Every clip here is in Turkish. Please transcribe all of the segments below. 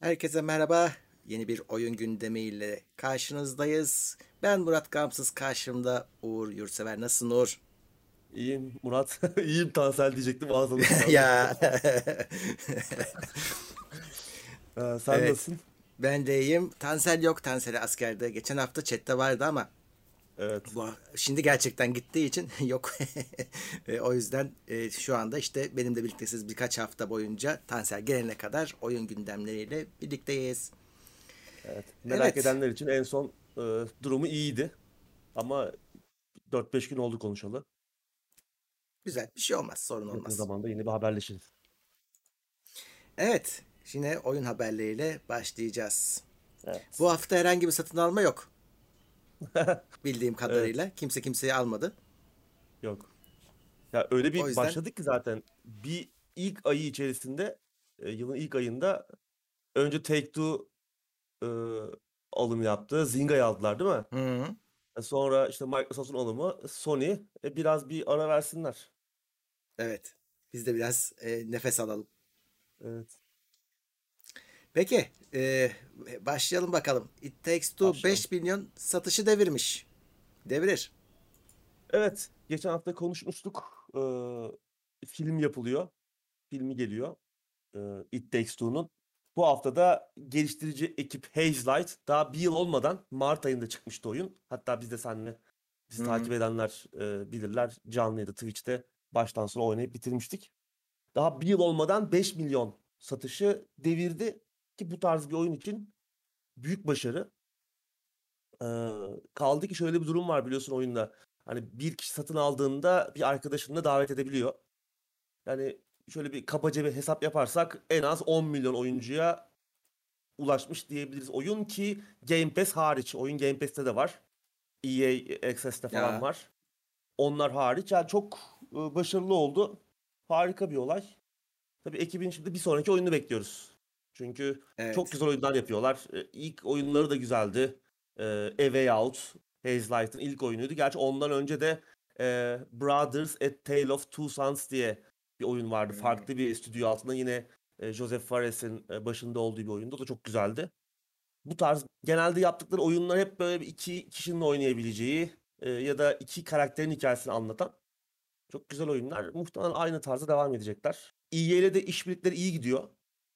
Herkese merhaba. Yeni bir oyun gündemiyle karşınızdayız. Ben Murat Gamsız, karşımda Uğur Yurtsever. Nasılsın Uğur? İyiyim Murat. İyiyim Tansel diyecektim sıçradı. ya Ee, sen evet, nasılsın? ben de iyiyim. Tansel yok, Tansel askerde. Geçen hafta chatte vardı ama Evet. şimdi gerçekten gittiği için yok. E, o yüzden e, şu anda işte benimle birliktesiz birkaç hafta boyunca Tansel gelene kadar oyun gündemleriyle birlikteyiz. Evet. Merak Evet, edenler için en son e, durumu iyiydi. Ama 4-5 gün oldu konuşalı. güzel bir şey olmaz, sorun Yakın olmaz. zamanda yine bir haberleşiriz. Evet, şimdi oyun haberleriyle başlayacağız. Evet. Bu hafta herhangi bir satın alma yok bildiğim Evet. kadarıyla. Kimse kimseyi almadı. Yok. Ya öyle O bir yüzden başladık ki zaten bir ilk ayı içerisinde e, yılın ilk ayında önce Take-Two e, alım yaptı. Zynga'yı aldılar değil mi? hı, E, Sonra işte Microsoft'un alımı Sony e, biraz bir ara versinler. evet biz de biraz e, nefes alalım. Evet. Peki e, başlayalım bakalım. It Takes Two Başlayalım. 5 milyon satışı devirmiş. Devirir. Evet, geçen hafta konuşmuştuk. Ee, film yapılıyor. Filmi geliyor. Ee, It Takes Two'nun. Bu hafta da geliştirici ekip Hazelight daha bir yıl olmadan Mart ayında çıkmıştı oyun. Hatta biz de seninle bizi Hı takip edenler e, bilirler. Canlı ya da Twitch'te baştan sona oynayıp bitirmiştik. Daha bir yıl olmadan 5 milyon satışı devirdi ki bu tarz bir oyun için büyük başarı. Ee, kaldı ki şöyle bir durum var biliyorsun oyunda. Hani bir kişi satın aldığında bir arkadaşını da davet edebiliyor. Yani şöyle bir kabaca bir hesap yaparsak en az 10 milyon oyuncuya ulaşmış diyebiliriz. Oyun ki Game Pass hariç. Oyun Game Pass'te de var. EA Access'te falan Ya var. Onlar hariç. Yani çok başarılı oldu. Harika bir olay. Tabii ekibin şimdi bir sonraki oyununu bekliyoruz. Çünkü çok evet. güzel oyunlar yapıyorlar. E, İlk oyunları da güzeldi. E, A Way Out, Hazelight'ın ilk oyunuydu. Gerçi ondan önce de e, Brothers A Tale of Two Sons diye bir oyun vardı. Hı, Farklı bir stüdyo altında yine e, Joseph Fares'in e, başında olduğu bir oyundu. O da çok güzeldi. Bu tarz genelde yaptıkları oyunlar hep böyle iki kişinin oynayabileceği e, ya da iki karakterin hikayesini anlatan çok güzel oyunlar. Muhtemelen aynı tarzda devam edecekler. EA ile de işbirlikleri iyi gidiyor.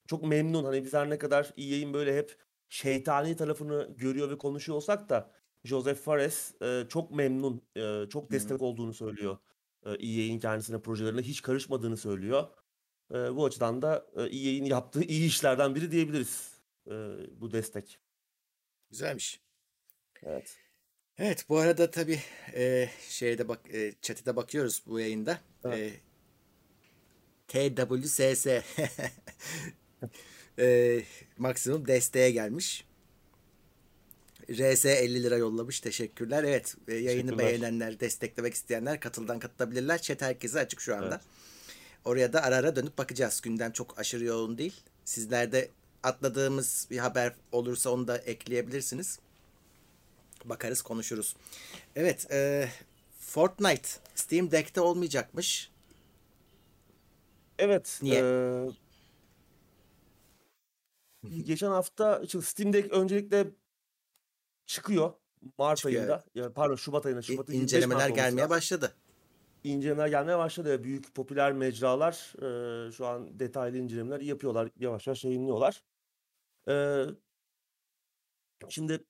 Çok memnun. Hani biz her ne kadar EA'in böyle hep şeytani tarafını görüyor ve konuşuyor olsak da Joseph Fares e, çok memnun, e, çok destek olduğunu söylüyor. E, EA'in kendisine projelerine hiç karışmadığını söylüyor. E, bu açıdan da e, EA'in yaptığı iyi işlerden biri diyebiliriz. E, bu destek. Güzelmiş. Evet. Evet bu arada tabii e, şeyde bak e, chat'e bakıyoruz bu yayında. Evet. E, TWSS e, maksimum desteğe gelmiş. RS 50 lira yollamış. Teşekkürler. Evet, e, yayını Teşekkürler. beğenenler, desteklemek isteyenler katıldan katılabilirler. Chat herkese açık şu anda. Evet. Oraya da ara ara dönüp bakacağız. Gündem çok aşırı yoğun değil. Sizlerde atladığımız bir haber olursa onu da ekleyebilirsiniz. Bakarız, konuşuruz. Evet, e, Fortnite Steam Deck'te olmayacakmış. Evet. Niye? e, geçen hafta Steam Deck öncelikle çıkıyor Mart Çıkıyor ayında. Ya pardon Şubat ayında. Şubat'ın 25 incelemeler gelmeye başladı. İncelemeler gelmeye başladı. Büyük popüler mecralar e, şu an detaylı incelemeler yapıyorlar. Yavaş yavaş yayınlıyorlar. E, şimdi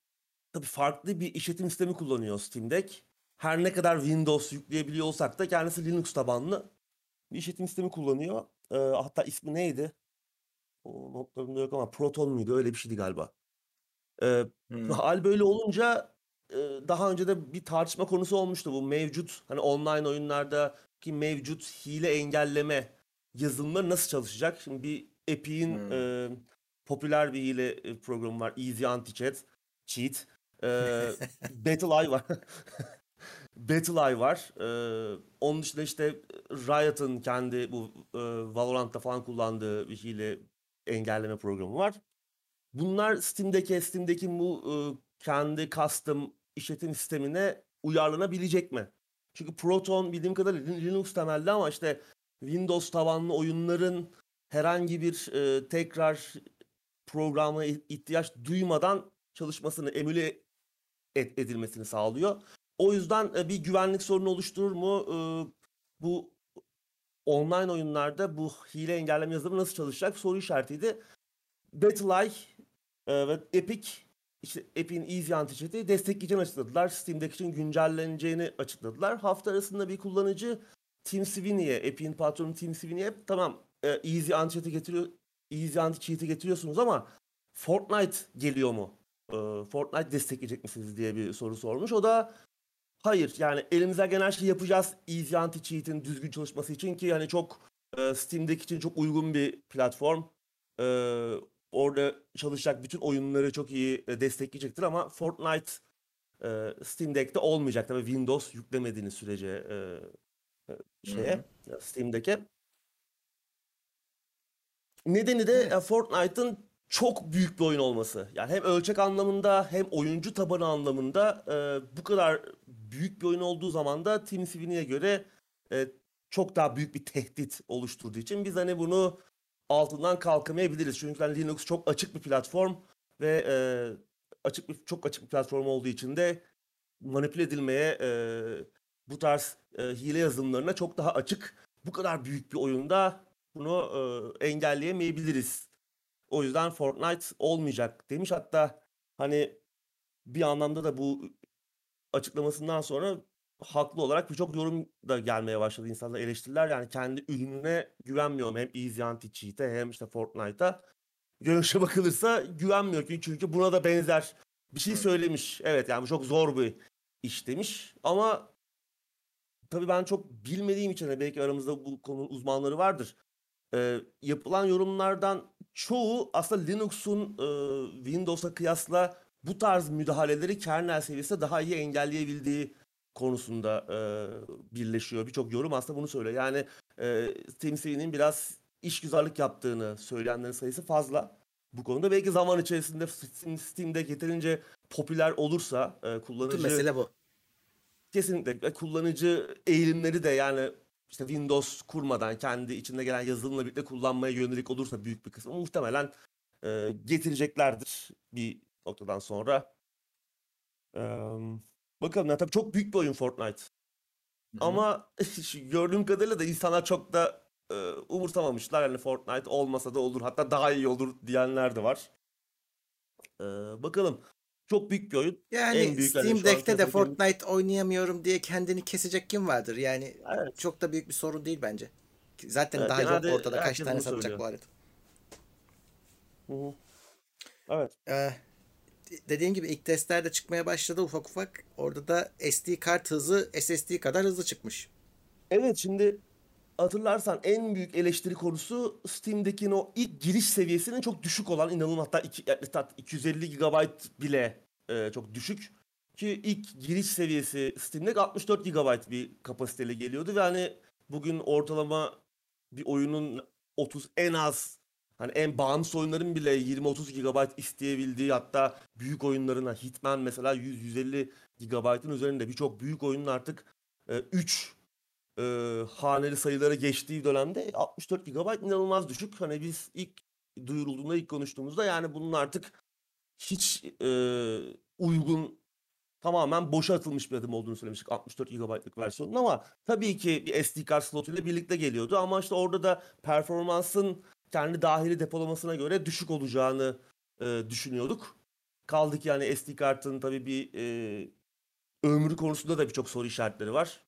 tabii farklı bir işletim sistemi kullanıyor Steam Deck. Her ne kadar Windows yükleyebiliyor olsak da kendisi Linux tabanlı bir işletim sistemi kullanıyor. E, hatta ismi neydi? O notlarımda yok ama Proton muydu? Öyle bir şeydi galiba. E, Hmm. hal böyle olunca e, daha önce de bir tartışma konusu olmuştu bu mevcut hani online oyunlardaki mevcut hile engelleme yazılımları nasıl çalışacak? Şimdi bir Epic'in Hmm. e, popüler bir hile e, programı var. Easy Anti-Cheat. Cheat. E, BattleEye var. BattleEye var. E, onun dışında işte Riot'ın kendi bu e, Valorant'ta falan kullandığı bir hile engelleme programı var. Bunlar Steam'deki Steam'deki bu e, kendi custom işletim sistemine uyarlanabilecek mi? Çünkü Proton bildiğim kadarıyla Lin- Linux temelli ama işte Windows tabanlı oyunların herhangi bir e, tekrar programa ihtiyaç duymadan çalışmasını emüle et, edilmesini sağlıyor. O yüzden e, bir güvenlik sorunu oluşturur mu? E, bu online oyunlarda bu hile engelleme yazılımı nasıl çalışacak soru işaretiydi. Battle.eye e, ve Epic işte Epic'in Easy Anti-Cheat'i destekleyeceğini açıkladılar. Steam'deki için güncelleneceğini açıkladılar. Hafta arasında bir kullanıcı Tim Sweeney'e, Epic'in patronu Tim Sweeney'e tamam e, Easy Anti-Cheat'i getiriyor Easy Anti-Cheat'i getiriyorsunuz ama Fortnite geliyor mu? E, Fortnite destekleyecek misiniz diye bir soru sormuş. O da hayır yani elimizden gelen şeyi yapacağız Easy Anti-Cheat'in düzgün çalışması için ki hani çok e, Steam'deki için çok uygun bir platform. E, orada çalışacak bütün oyunları çok iyi e, destekleyecektir ama Fortnite e, Steam Deck'te olmayacak tabii Windows yüklemediğiniz sürece e, e şeye Hı-hı. Steam'deki. Nedeni de evet. Fortnite'ın çok büyük bir oyun olması. Yani hem ölçek anlamında hem oyuncu tabanı anlamında e, bu kadar büyük bir oyun olduğu zaman da Tim Sweeney'e göre e, çok daha büyük bir tehdit oluşturduğu için biz hani bunu altından kalkamayabiliriz. Çünkü hani Linux çok açık bir platform ve e, açık bir çok açık bir platform olduğu için de manipüle edilmeye e, bu tarz e, hile yazılımlarına çok daha açık. Bu kadar büyük bir oyunda bunu e, engelleyemeyebiliriz. O yüzden Fortnite olmayacak demiş. Hatta hani bir anlamda da bu açıklamasından sonra haklı olarak birçok yorum da gelmeye başladı insanlar eleştiriler. Yani kendi ürününe güvenmiyorum hem Easy Anti-Cheat'e hem işte Fortnite'a. Görünüşe bakılırsa güvenmiyor çünkü buna da benzer bir şey söylemiş. Evet yani bu çok zor bir iş demiş ama tabii ben çok bilmediğim için de belki aramızda bu konunun uzmanları vardır. Ee, yapılan yorumlardan çoğu aslında Linux'un e, Windows'a kıyasla bu tarz müdahaleleri kernel seviyesinde daha iyi engelleyebildiği konusunda e, birleşiyor. Birçok yorum aslında bunu söylüyor. Yani e, Steam biraz işgüzarlık yaptığını söyleyenlerin sayısı fazla bu konuda. Belki zaman içerisinde Steam'de yeterince popüler olursa e, kullanıcı... mesele bu. Kesinlikle. Kullanıcı eğilimleri de yani işte Windows kurmadan kendi içinde gelen yazılımla birlikte kullanmaya yönelik olursa büyük bir kısmı muhtemelen e, getireceklerdir bir noktadan sonra. Um, Bakalım ya tabii çok büyük bir oyun Fortnite. Hı-hı. Ama gördüğüm kadarıyla da insanlar çok da e, umursamamışlar. Yani Fortnite olmasa da olur hatta daha iyi olur diyenler de var. E, bakalım. Çok büyük bir oyun. Yani en büyük Steam Deck'te de Fortnite oynayamıyorum diye kendini kesecek kim vardır? Yani evet. çok da büyük bir sorun değil bence. Zaten evet, daha yok ortada kaç tane satacak bu arada. Hı hı. Evet. Ee, dediğim gibi ilk testler de çıkmaya başladı ufak ufak. Orada da SD kart hızı SSD kadar hızlı çıkmış. Evet şimdi hatırlarsan en büyük eleştiri konusu Steam'deki o ilk giriş seviyesinin çok düşük olan inanılmaz hatta, hatta 250 GB bile e, çok düşük. Ki ilk giriş seviyesi Steam'de 64 GB bir kapasiteyle geliyordu ve hani bugün ortalama bir oyunun 30 en az Hani en bağımsız oyunların bile 20-30 GB isteyebildiği hatta büyük oyunlarına Hitman mesela 100-150 GB'ın üzerinde birçok büyük oyunun artık 3 e, e, haneli sayılara geçtiği dönemde 64 GB inanılmaz düşük. Hani biz ilk duyurulduğunda ilk konuştuğumuzda yani bunun artık hiç e, uygun tamamen boşa atılmış bir adım olduğunu söylemiştik 64 GB'lık versiyonun ama tabii ki bir SD kart slotuyla birlikte geliyordu ama işte orada da performansın kendi dahili depolamasına göre düşük olacağını e, düşünüyorduk. Kaldık yani SD kartının tabii bir e, ömrü konusunda da birçok soru işaretleri var.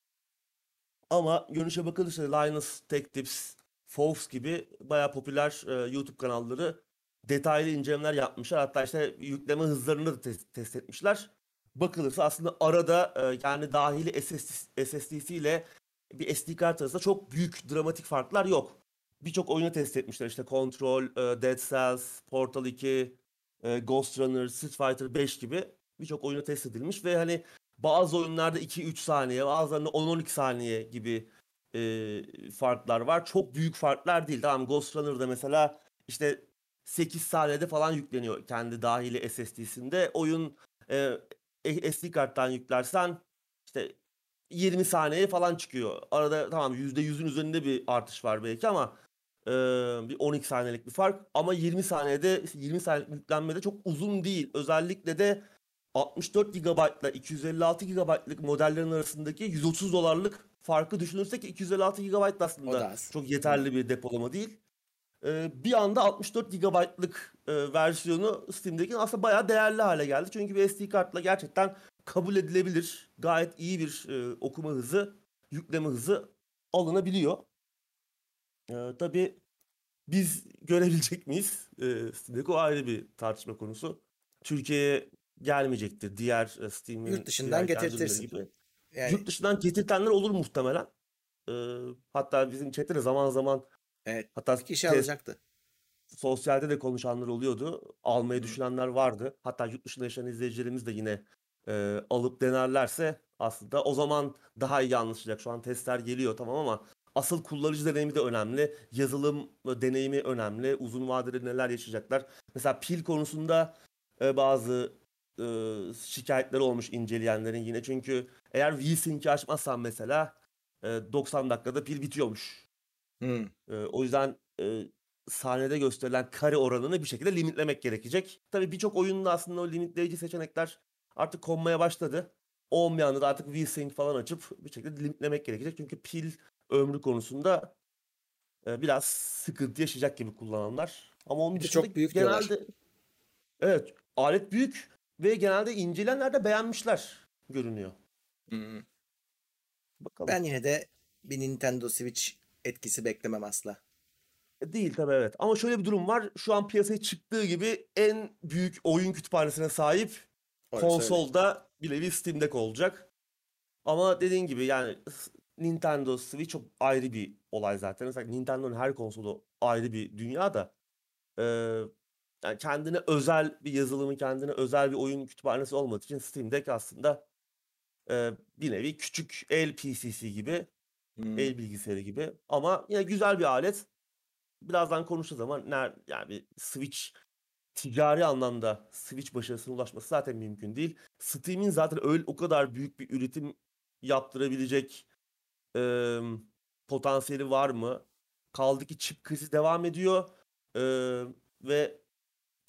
Ama görünüşe bakılırsa Linus Tech Tips, Fox gibi bayağı popüler e, YouTube kanalları detaylı incelemeler yapmışlar. Hatta işte yükleme hızlarını da test, test etmişler. Bakılırsa aslında arada e, yani dahili SSD, SSD'si ile bir SD kart arasında çok büyük dramatik farklar yok birçok oyunu test etmişler. İşte Control, e, Dead Cells, Portal 2, e, Ghost Runner, Street Fighter 5 gibi birçok oyunu test edilmiş ve hani bazı oyunlarda 2-3 saniye, bazılarında 10-12 saniye gibi e, farklar var. Çok büyük farklar değil. Tamam Ghost Runner'da mesela işte 8 saniyede falan yükleniyor kendi dahili SSD'sinde. Oyun e, SD karttan yüklersen işte 20 saniye falan çıkıyor. Arada tamam %100'ün üzerinde bir artış var belki ama Ee, bir 12 saniyelik bir fark ama 20 saniyede 20 saniyelik yüklenmede çok uzun değil. Özellikle de 64 GB ile 256 GB'lık modellerin arasındaki 130 dolarlık farkı düşünürsek 256 GB aslında çok yeterli bir depolama değil. Ee, bir anda 64 GB'lık e, versiyonu Steam'deki aslında bayağı değerli hale geldi. Çünkü bir SD kartla gerçekten kabul edilebilir, gayet iyi bir e, okuma hızı, yükleme hızı alınabiliyor. Ee, tabii biz görebilecek miyiz? Ee, Steam'deki o ayrı bir tartışma konusu. Türkiye'ye gelmeyecektir. Diğer e, Steam'in Yurt dışından getirtirsin. gibi. Yani Yurt dışından getirtenler olur muhtemelen. Ee, hatta bizim chatte de zaman zaman evet hatta kişi alacaktı. sosyalde de konuşanlar oluyordu. Almayı Hı. düşünenler vardı. Hatta yurt dışında yaşayan izleyicilerimiz de yine e, alıp denerlerse aslında o zaman daha iyi anlaşılacak. Şu an testler geliyor tamam ama asıl kullanıcı deneyimi de önemli. Yazılım deneyimi önemli. Uzun vadede neler yaşayacaklar. Mesela pil konusunda e, bazı e, şikayetleri olmuş inceleyenlerin yine. Çünkü eğer VSync'i açmazsan mesela e, 90 dakikada pil bitiyormuş. Hı. Ee, o yüzden e, sahnede gösterilen kare oranını bir şekilde limitlemek gerekecek. Tabii birçok oyunda aslında o limitleyici seçenekler artık konmaya başladı. Olmayanı da artık VSync falan açıp bir şekilde limitlemek gerekecek. Çünkü pil ömrü konusunda e, biraz sıkıntı yaşayacak gibi kullananlar. Ama onun dışında çok büyük diyorlar. genelde evet alet büyük ve genelde inceleyenler de beğenmişler görünüyor. Hı. Bakalım. Ben yine de bir Nintendo Switch etkisi beklemem asla. Değil tabii evet. Ama şöyle bir durum var. Şu an piyasaya çıktığı gibi en büyük oyun kütüphanesine sahip Orası öyle. konsolda bir nevi Steam Deck olacak. Ama dediğin gibi yani Nintendo Switch çok ayrı bir olay zaten. Mesela Nintendo'nun her konsolu ayrı bir dünya da. Ee, yani kendine özel bir yazılımı, kendine özel bir oyun kütüphanesi olmadığı için Steam Deck aslında e, bir nevi küçük el PC'si gibi, Hı. el bilgisayarı gibi. Ama yine güzel bir alet birazdan konuşacağız ama ner, yani bir Switch ticari anlamda Switch başarısına ulaşması zaten mümkün değil. Steam'in zaten öyle o kadar büyük bir üretim yaptırabilecek e, potansiyeli var mı? Kaldı ki çip krizi devam ediyor E, ve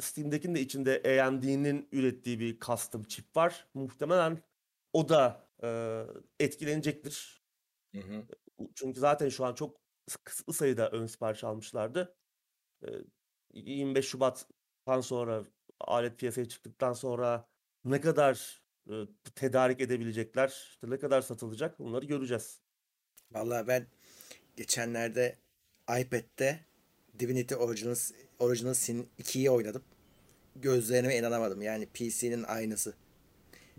Steam'dekinin de içinde AMD'nin ürettiği bir custom çip var. Muhtemelen o da e, etkilenecektir. Hı hı. Çünkü zaten şu an çok kısıtlı sayıda ön sipariş almışlardı. Ee, 25 Şubat'tan sonra alet piyasaya çıktıktan sonra ne kadar e, tedarik edebilecekler, işte ne kadar satılacak bunları göreceğiz. Vallahi ben geçenlerde iPad'de Divinity Original, Original Sin 2'yi oynadım. Gözlerime inanamadım. Yani PC'nin aynısı.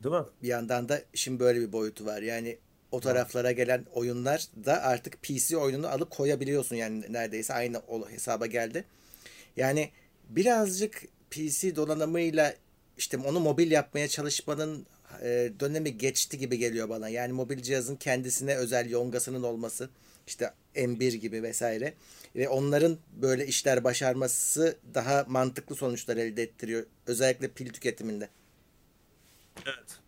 Değil mi? Bir yandan da işin böyle bir boyutu var. Yani o taraflara gelen oyunlar da artık PC oyununu alıp koyabiliyorsun. Yani neredeyse aynı hesaba geldi. Yani birazcık PC donanımıyla işte onu mobil yapmaya çalışmanın e, dönemi geçti gibi geliyor bana. Yani mobil cihazın kendisine özel yongasının olması işte M1 gibi vesaire ve onların böyle işler başarması daha mantıklı sonuçlar elde ettiriyor. Özellikle pil tüketiminde. Evet.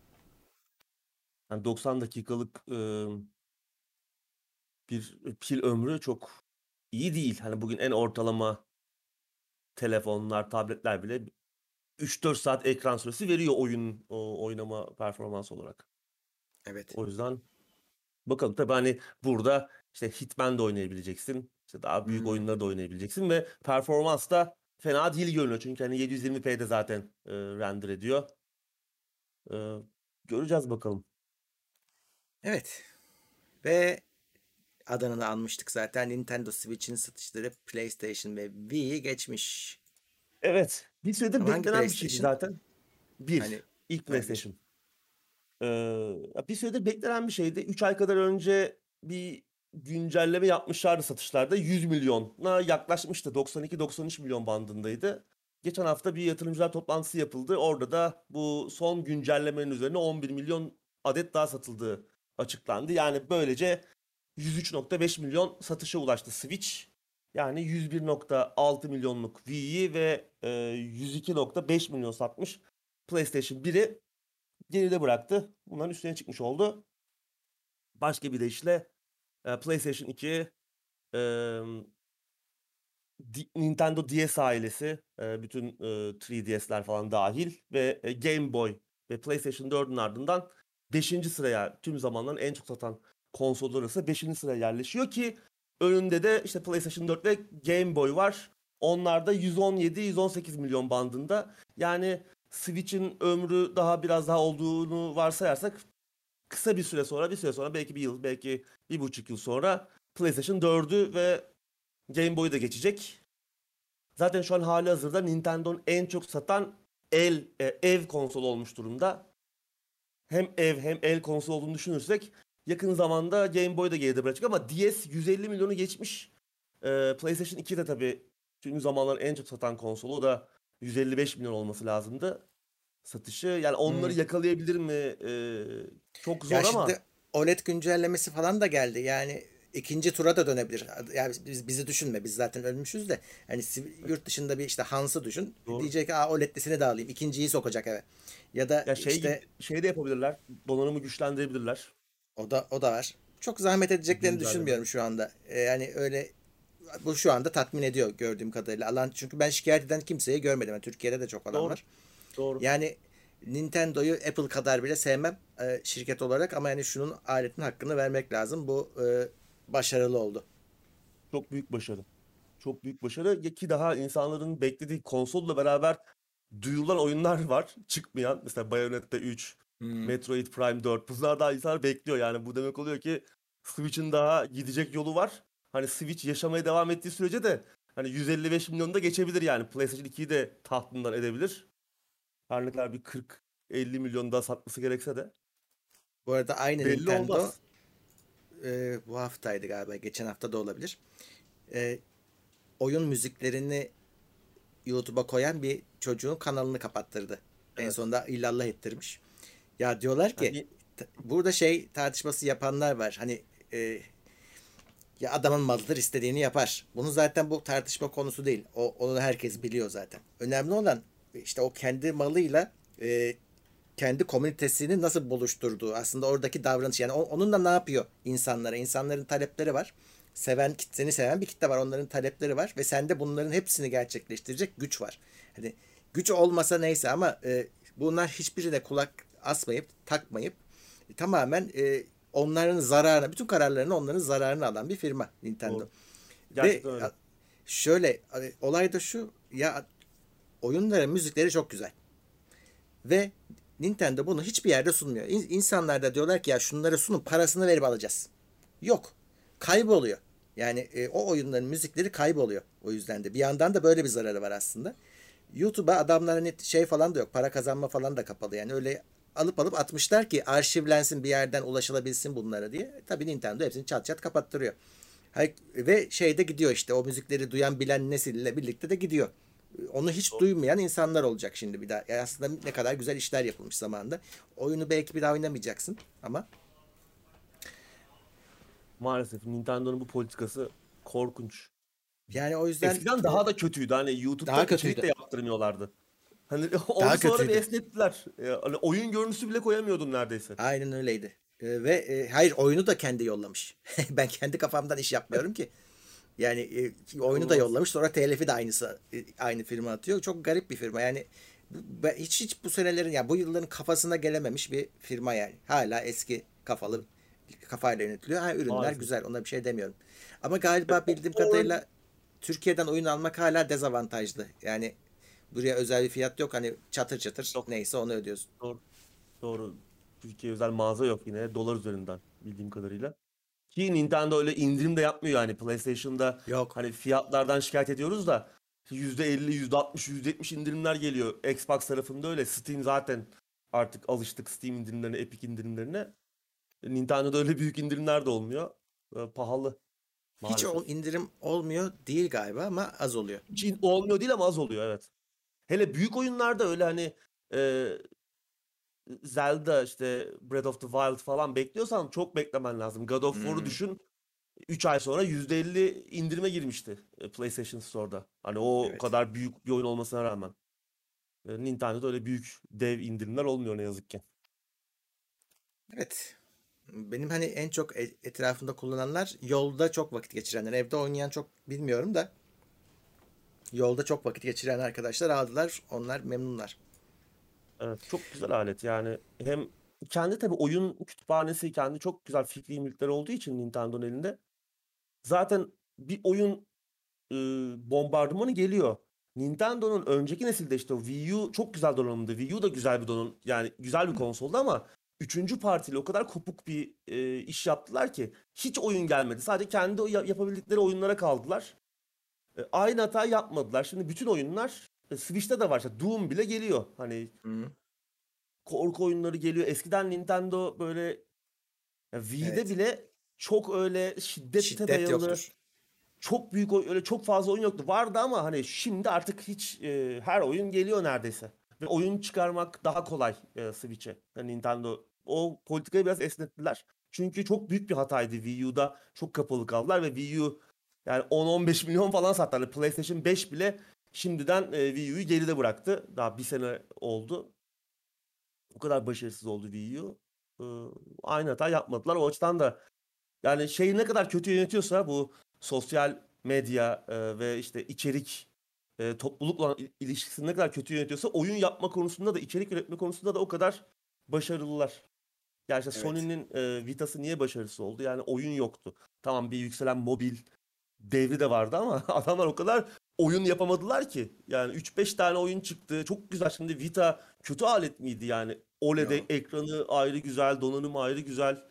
Yani 90 dakikalık e, bir pil ömrü çok iyi değil. Hani bugün en ortalama telefonlar, tabletler bile 3-4 saat ekran süresi veriyor oyun o, oynama performans olarak. Evet. O yüzden bakalım tabii hani burada işte Hitman da oynayabileceksin. İşte daha büyük Hmm. oyunları da oynayabileceksin ve performans da fena değil görünüyor. Çünkü hani 720p'de zaten e, render ediyor. E, göreceğiz bakalım. Evet. Ve adını almıştık zaten. Nintendo Switch'in satışları PlayStation ve Wii'yi geçmiş. Evet. Bir süredir Ama hangi beklenen bir şeydi PlayStation? zaten. Bir. Hani ilk hangi? PlayStation. Ee, bir süredir beklenen bir şeydi. 3 ay kadar önce bir güncelleme yapmışlardı satışlarda. 100 milyona yaklaşmıştı. 92-93 milyon bandındaydı. Geçen hafta bir yatırımcılar toplantısı yapıldı. Orada da bu son güncellemenin üzerine 11 milyon adet daha satıldığı açıklandı. Yani böylece 103.5 milyon satışa ulaştı Switch. Yani 101.6 milyonluk Wii'yi ve e, 102.5 milyon satmış PlayStation 1'i geride bıraktı. Bunların üstüne çıkmış oldu. Başka bir deyişle e, PlayStation 2 e, Nintendo DS ailesi, e, bütün e, 3DS'ler falan dahil ve e, Game Boy ve PlayStation 4'ün ardından 5. sıraya tüm zamanların en çok satan konsollar arasında 5. sıraya yerleşiyor ki önünde de işte PlayStation 4 ve Game Boy var. Onlar da 117-118 milyon bandında. Yani Switch'in ömrü daha biraz daha olduğunu varsayarsak kısa bir süre sonra, bir süre sonra belki bir yıl, belki bir buçuk yıl sonra PlayStation 4'ü ve Game Boy'u da geçecek. Zaten şu an hali hazırda Nintendo'nun en çok satan el e, ev konsolu olmuş durumda. Hem ev hem el konsol olduğunu düşünürsek yakın zamanda Game Boy da geride bırakacak ama DS 150 milyonu geçmiş. Ee, PlayStation 2 de tabii tüm zamanların en çok satan konsolu o da 155 milyon olması lazımdı satışı. Yani onları Hmm. yakalayabilir mi? Ee, çok zor Ya ama şimdi OLED güncellemesi falan da geldi. Yani ikinci tura da dönebilir. Yani biz, bizi düşünme. Biz zaten ölmüşüz de. Hani yurt dışında bir işte Hans'ı düşün. Doğru. Diyecek ki Aa, OLED'lisini de alayım. İkinciyi sokacak eve. Ya da ya şey işte şey de yapabilirler. Donanımı güçlendirebilirler. O da o da var. Çok zahmet edeceklerini Güncelleme. düşünmüyorum şu anda. Ee, yani öyle bu şu anda tatmin ediyor gördüğüm kadarıyla. Alan çünkü ben şikayet eden kimseyi görmedim. Yani Türkiye'de de çok alan Doğru. var. Doğru. Yani Nintendo'yu Apple kadar bile sevmem e, şirket olarak ama yani şunun aletin hakkını vermek lazım. Bu e, başarılı oldu. Çok büyük başarı. Çok büyük başarı ki daha insanların beklediği konsolla beraber duyulan oyunlar var. Çıkmayan mesela Bayonetta 3, Metroid Prime 4. Bunlar daha insanlar bekliyor yani. Bu demek oluyor ki Switch'in daha gidecek yolu var. Hani Switch yaşamaya devam ettiği sürece de hani 155 milyonu da geçebilir yani. PlayStation 2'yi de tahtından edebilir. Her ne kadar bir 40-50 milyon daha satması gerekse de. Bu arada aynı Belli Nintendo olmaz. e, bu haftaydı galiba. Geçen hafta da olabilir. E, oyun müziklerini YouTube'a koyan bir çocuğun kanalını kapattırdı. En Evet. sonunda illallah ettirmiş. Ya diyorlar ki Hani burada şey tartışması yapanlar var. Hani e, ya adamın malıdır istediğini yapar. Bunu zaten bu tartışma konusu değil. O onu herkes biliyor zaten. Önemli olan işte o kendi malıyla e, kendi komünitesini nasıl buluşturduğu aslında oradaki davranış yani onunla ne yapıyor insanlara insanların talepleri var seven seni seven bir kitle var onların talepleri var ve sende bunların hepsini gerçekleştirecek güç var hani güç olmasa neyse ama e, bunlar hiçbirine kulak asmayıp takmayıp e, tamamen e, onların zararına bütün kararlarını onların zararına alan bir firma Nintendo ve öyle. şöyle hani, olay da şu ya oyunların müzikleri çok güzel ve Nintendo bunu hiçbir yerde sunmuyor. İn- İnsanlar da diyorlar ki ya şunları sunun parasını verip alacağız. Yok. Kayboluyor. Yani e, o oyunların müzikleri kayboluyor. O yüzden de. Bir yandan da böyle bir zararı var aslında. YouTube'a adamların hani şey falan da yok. Para kazanma falan da kapalı. Yani öyle alıp alıp atmışlar ki arşivlensin bir yerden ulaşılabilsin bunlara diye. E, Tabii Nintendo hepsini çat çat kapattırıyor. Ve şeyde gidiyor işte o müzikleri duyan bilen nesille birlikte de gidiyor. Onu hiç duymayan insanlar olacak şimdi bir daha. Yani aslında ne kadar güzel işler yapılmış zamanında. Oyunu belki bir daha oynamayacaksın ama Maalesef Nintendo'nun bu politikası korkunç. yani o yüzden Eskiden daha da kötüydü. Hani YouTube'da Daha içerik de yaptırmıyorlardı. Hani onu sonra bir kötüydü. esnettiler. Ee, Hani oyun görüntüsü bile koyamıyordun neredeyse. Aynen öyleydi. Ee, ve e, hayır oyunu da kendi yollamış. ben kendi kafamdan iş yapmıyorum ki. Yani e, oyunu da yollamış sonra telifi de aynısı e, aynı firma atıyor. Çok garip bir firma. Yani ben hiç hiç bu senelerin ya bu yılların kafasına gelememiş bir firma yani. Hala eski kafalı kafayla yönetiliyor. Ha, ürünler Maalesef. güzel ona bir şey demiyorum. Ama galiba bildiğim kadarıyla Türkiye'den oyun almak hala dezavantajlı. Yani buraya özel bir fiyat yok. Hani çatır çatır Yok. neyse onu ödüyorsun. Doğru. Doğru. Türkiye özel mağaza yok yine. Dolar üzerinden bildiğim kadarıyla. Ki Nintendo öyle indirim de yapmıyor yani. PlayStation'da Yok. hani fiyatlardan şikayet ediyoruz da %50, %60, %70 indirimler geliyor. Xbox tarafında öyle. Steam zaten artık alıştık Steam indirimlerine, Epic indirimlerine. Nintendo'da öyle büyük indirimler de olmuyor. Ee, pahalı. Hiç Maalesef. o indirim olmuyor değil galiba ama az oluyor. Hiç olmuyor değil ama az oluyor evet. Hele büyük oyunlarda öyle hani e, Zelda işte Breath of the Wild falan bekliyorsan çok beklemen lazım. God of War'u Hmm. düşün 3 ay sonra %50 indirime girmişti e, PlayStation Store'da. Hani o Evet. kadar büyük bir oyun olmasına rağmen. E, Nintendo'da öyle büyük dev indirimler olmuyor ne yazık ki. Evet. Benim hani en çok e- etrafımda kullananlar yolda çok vakit geçirenler. Evde oynayan çok bilmiyorum da Yolda çok vakit geçiren arkadaşlar aldılar. Onlar memnunlar. Evet, çok güzel alet yani hem kendi tabii oyun kütüphanesi kendi çok güzel fikri mülkleri olduğu için Nintendo'nun elinde zaten bir oyun e, bombardımanı geliyor. Nintendo'nun önceki nesilde işte o Wii U çok güzel donanımdı. Wii U da güzel bir donanım yani güzel bir konsoldu ama üçüncü partiyle o kadar kopuk bir e, iş yaptılar ki hiç oyun gelmedi. Sadece kendi yapabildikleri oyunlara kaldılar. E, aynı hata yapmadılar. Şimdi bütün oyunlar e, Switch'te de var. İşte Doom bile geliyor. Hani Hı. korku oyunları geliyor. Eskiden Nintendo böyle ya Wii'de Evet. bile çok öyle şiddete Şiddet dayalı yoktur. çok büyük öyle çok fazla oyun yoktu. Vardı ama hani şimdi artık hiç e, her oyun geliyor neredeyse. Ve oyun çıkarmak daha kolay e, Switch'e. Yani Nintendo o politikayı biraz esnettiler. Çünkü çok büyük bir hataydı Wii U'da. Çok kapalı kaldılar ve Wii U yani 10-15 milyon falan sattılar. Yani PlayStation 5 bile şimdiden e, Wii U'yu geride bıraktı. Daha bir sene oldu. O kadar başarısız oldu Wii U. Ee, aynı hata yapmadılar. O açıdan da yani şeyi ne kadar kötü yönetiyorsa bu sosyal medya e, ve işte içerik e, toplulukla il- ilişkisini ne kadar kötü yönetiyorsa oyun yapma konusunda da içerik üretme konusunda da o kadar başarılılar. İşte Evet. Sony'nin e, Vita'sı niye başarısız oldu? Yani oyun yoktu. Tamam bir yükselen mobil devri de vardı ama adamlar o kadar oyun yapamadılar ki. Yani 3-5 tane oyun çıktı. Çok güzel. Şimdi Vita kötü alet miydi yani? OLED Yo. ekranı ayrı güzel, donanım ayrı güzel.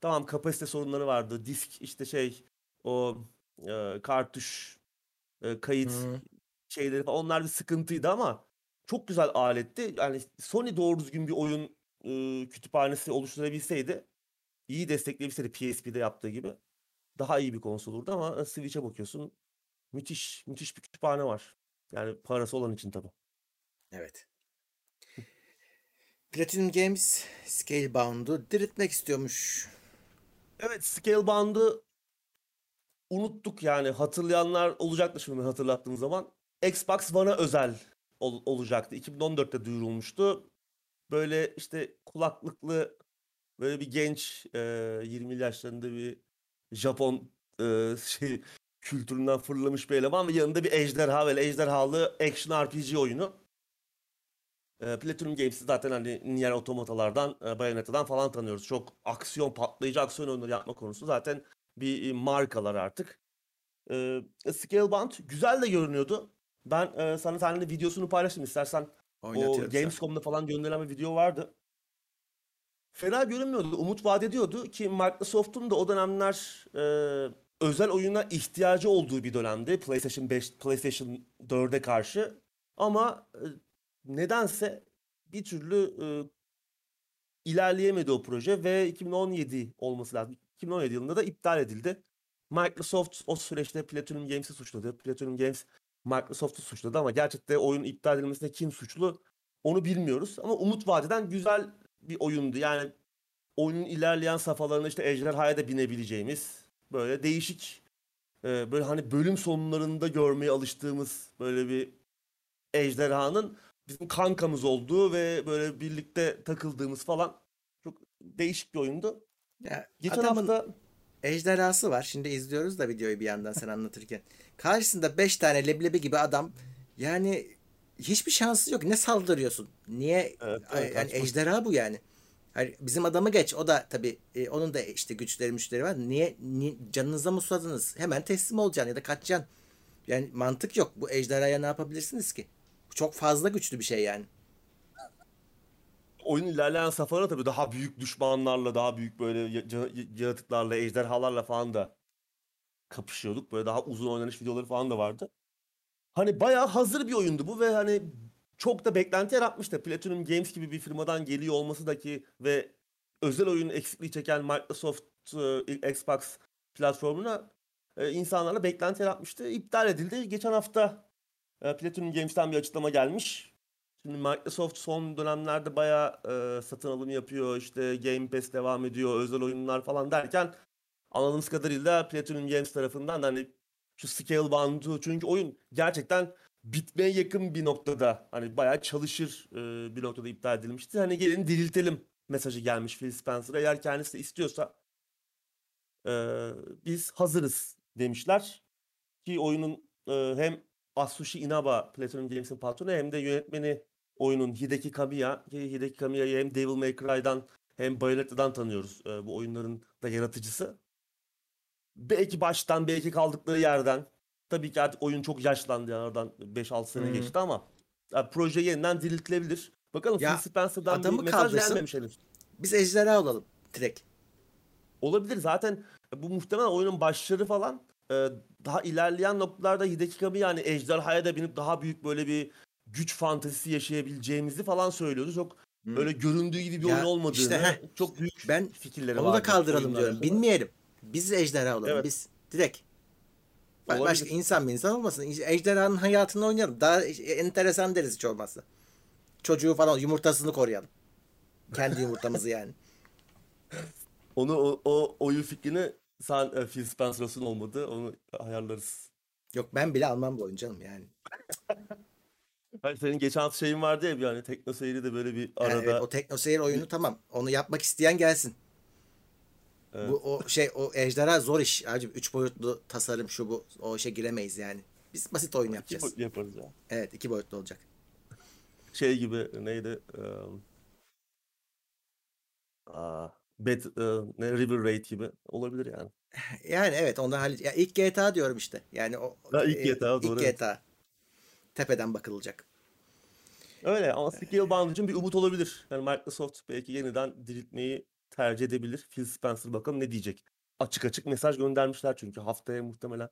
Tamam kapasite sorunları vardı. Disk işte şey o e, kartuş e, kayıt Hı. şeyleri falan onlar bir sıkıntıydı ama çok güzel aletti. Yani Sony doğru düzgün bir oyun e, kütüphanesi oluşturabilseydi iyi destekleyebilseydi PSP'de yaptığı gibi daha iyi bir konsol olurdu ama Switch'e bakıyorsun müthiş müthiş bir kütüphane var. Yani parası olan için tabii. Evet. Platinum Games Scalebound'u diriltmek istiyormuş. Evet Scalebound'ı unuttuk yani hatırlayanlar olacaktır şimdi hatırlattığım zaman. Xbox One'a özel ol- olacaktı. 2014'te duyurulmuştu. Böyle işte kulaklıklı böyle bir genç e, 20 yaşlarında bir Japon e, şey kültüründen fırlamış bir eleman ve yanında bir ejderha böyle ejderhalı action RPG oyunu. E, Platinum Games'i zaten hani Nier Automato'lardan, e, Bayonetta'dan falan tanıyoruz. Çok aksiyon, patlayıcı aksiyon oyunları yapma konusu zaten bir e, markalar artık. E, Scalebound güzel de görünüyordu. Ben e, sana seninle videosunu paylaştım istersen. O Oynatıyorum sen. Gamescom'da falan gönderilen bir video vardı. Fena görünmüyordu. Umut vaat ediyordu ki Microsoft'un da o dönemler e, özel oyuna ihtiyacı olduğu bir dönemdi. PlayStation 5, PlayStation 4'e karşı. Ama e, nedense bir türlü e, ilerleyemedi o proje ve 2017 olması lazım. 2017 yılında da iptal edildi. Microsoft o süreçte Platinum Games'i suçladı. Platinum Games Microsoft'u suçladı ama gerçekten oyun iptal edilmesinde kim suçlu onu bilmiyoruz. Ama umut vadeden güzel bir oyundu. Yani oyunun ilerleyen safhalarında işte ejderhaya da binebileceğimiz böyle değişik e, böyle hani bölüm sonlarında görmeye alıştığımız böyle bir ejderhanın bizim kankamız olduğu ve böyle birlikte takıldığımız falan çok değişik bir oyundu. Ya, Geçen adamın hafta ejderhası var. Şimdi izliyoruz da videoyu bir yandan sen anlatırken. Karşısında 5 tane leblebi gibi adam. Yani hiçbir şansı yok. Ne saldırıyorsun? Niye? Evet, evet, yani ejderha bu yani. Hani bizim adamı geç. O da tabii e, onun da işte güçleri müşteri var. Niye, ni- canınıza mı susadınız? Hemen teslim olacaksın ya da kaçacaksın. Yani mantık yok. Bu ejderhaya ne yapabilirsiniz ki? Çok fazla güçlü bir şey yani. oyun ilerleyen safhada tabii daha büyük düşmanlarla, daha büyük böyle yaratıklarla, ejderhalarla falan da kapışıyorduk. Böyle daha uzun oynanış videoları falan da vardı. Hani bayağı hazır bir oyundu bu ve hani çok da beklenti yaratmıştı. Platinum Games gibi bir firmadan geliyor olması da ki ve özel oyun eksikliği çeken Microsoft e, Xbox platformuna e, insanlarla beklenti yaratmıştı. İptal edildi. Geçen hafta e, Platinum Games'ten bir açıklama gelmiş. Şimdi Microsoft son dönemlerde bayağı e, satın alım yapıyor. İşte Game Pass devam ediyor. Özel oyunlar falan derken anladığımız kadarıyla Platinum Games tarafından da hani şu Scalebound'u çünkü oyun gerçekten bitmeye yakın bir noktada hani bayağı çalışır e, bir noktada iptal edilmişti. Hani gelin diriltelim mesajı gelmiş Phil Spencer'a. Eğer kendisi istiyorsa e, biz hazırız demişler. Ki oyunun e, hem Atsushi Inaba Platinum Games'in patronu hem de yönetmeni oyunun Hideki Kamiya. Ki Hideki Kamiya'yı hem Devil May Cry'dan hem Bayonetta'dan tanıyoruz. e, bu oyunların da yaratıcısı. Belki baştan belki kaldıkları yerden. Tabii ki artık oyun çok yaşlandı yani oradan 5-6 sene Hı. geçti ama yani proje yeniden diriltilebilir. Bakalım Ya, Phil Spencer'dan bir mesaj kaldırsın. gelmemiş henüz. Biz ejderha olalım direkt. Olabilir zaten bu muhtemelen oyunun başları falan e, daha ilerleyen noktalarda Hideki Kamiya yani ejderhaya da binip daha büyük böyle bir güç fantezisi yaşayabileceğimizi falan söylüyordu. Çok Hı. öyle göründüğü gibi bir Ya, oyun olmadığını, işte heh, çok büyük Ben fikirleri Onu da kaldıralım diyorum. Bilmeyelim. Biz ejderha olalım. Evet. Biz direkt. Olabilir. Başka insan bir insan olmasın. Ejderhanın hayatını oynayalım. Daha enteresan deriz hiç olmazsa. Çocuğu falan yumurtasını koruyalım. Kendi yumurtamızı yani. Onu o, o oyun fikrini sen e, Phil Spencer'ın olmadı. Onu ayarlarız. Yok ben bile almam bu oyunu canım yani. Hayır, senin geçen şeyin vardı ya bir hani Tekno Seyir'i de böyle bir Yani arada evet, o Tekno Seyir oyunu tamam. Onu yapmak isteyen gelsin. Evet. Bu o şey o ejderha zor iş. Acaba üç boyutlu tasarım şu bu o işe giremeyiz yani. Biz basit oyun yapacağız. yaparız ya. Evet iki boyutlu olacak. Şey gibi neydi? Um, aa, Bad, e, ne River Raid gibi olabilir yani. Yani evet onda hallet. Ya ilk GTA diyorum işte. Yani o Ha, ilk e, GTA, doğru, ilk evet. GTA. Tepeden bakılacak. Öyle ama Scalebound için bir umut olabilir. Yani Microsoft belki yeniden diriltmeyi tercih edebilir. Phil Spencer bakalım ne diyecek. Açık açık mesaj göndermişler çünkü haftaya muhtemelen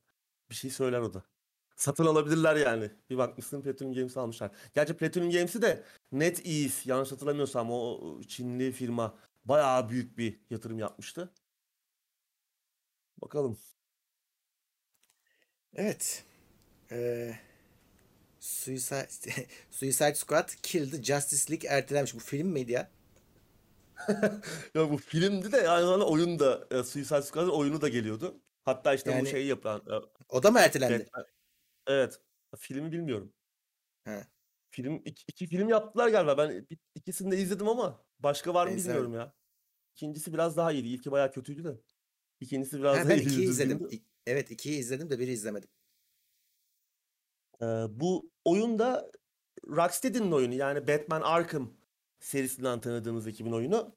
bir şey söyler o da. Satın alabilirler yani. Bir bakmışsın Platinum Games almışlar. Gerçi Platinum Games'i de NetEase yanlış hatırlamıyorsam o Çinli firma bayağı büyük bir yatırım yapmıştı. Bakalım. Evet. Ee, Suicide, Suicide Squad Killed Justice League ertelenmiş. Bu film miydi ya? Ya bu filmdi de aynı zamanda oyun da e, Suicide Squad'ın oyunu da geliyordu. Hatta işte bu Yani- şeyi yapan e, O da mı ertelendi? Batman- Evet. Filmi bilmiyorum. He. Film iki, iki film yaptılar galiba. Ben bir- ikisini de izledim ama başka var mı Ben bilmiyorum ya. İkincisi biraz daha iyiydi. İlki bayağı kötüydü de. İkincisi biraz Ha, daha ben iyiydi, ikiyi izledim. düzgündü. Evet ikiyi izledim de biri izlemedim. Ee, bu oyun da Rocksteady'nin oyunu. Yani Batman Arkham serisinden tanıdığımız ekibin oyunu.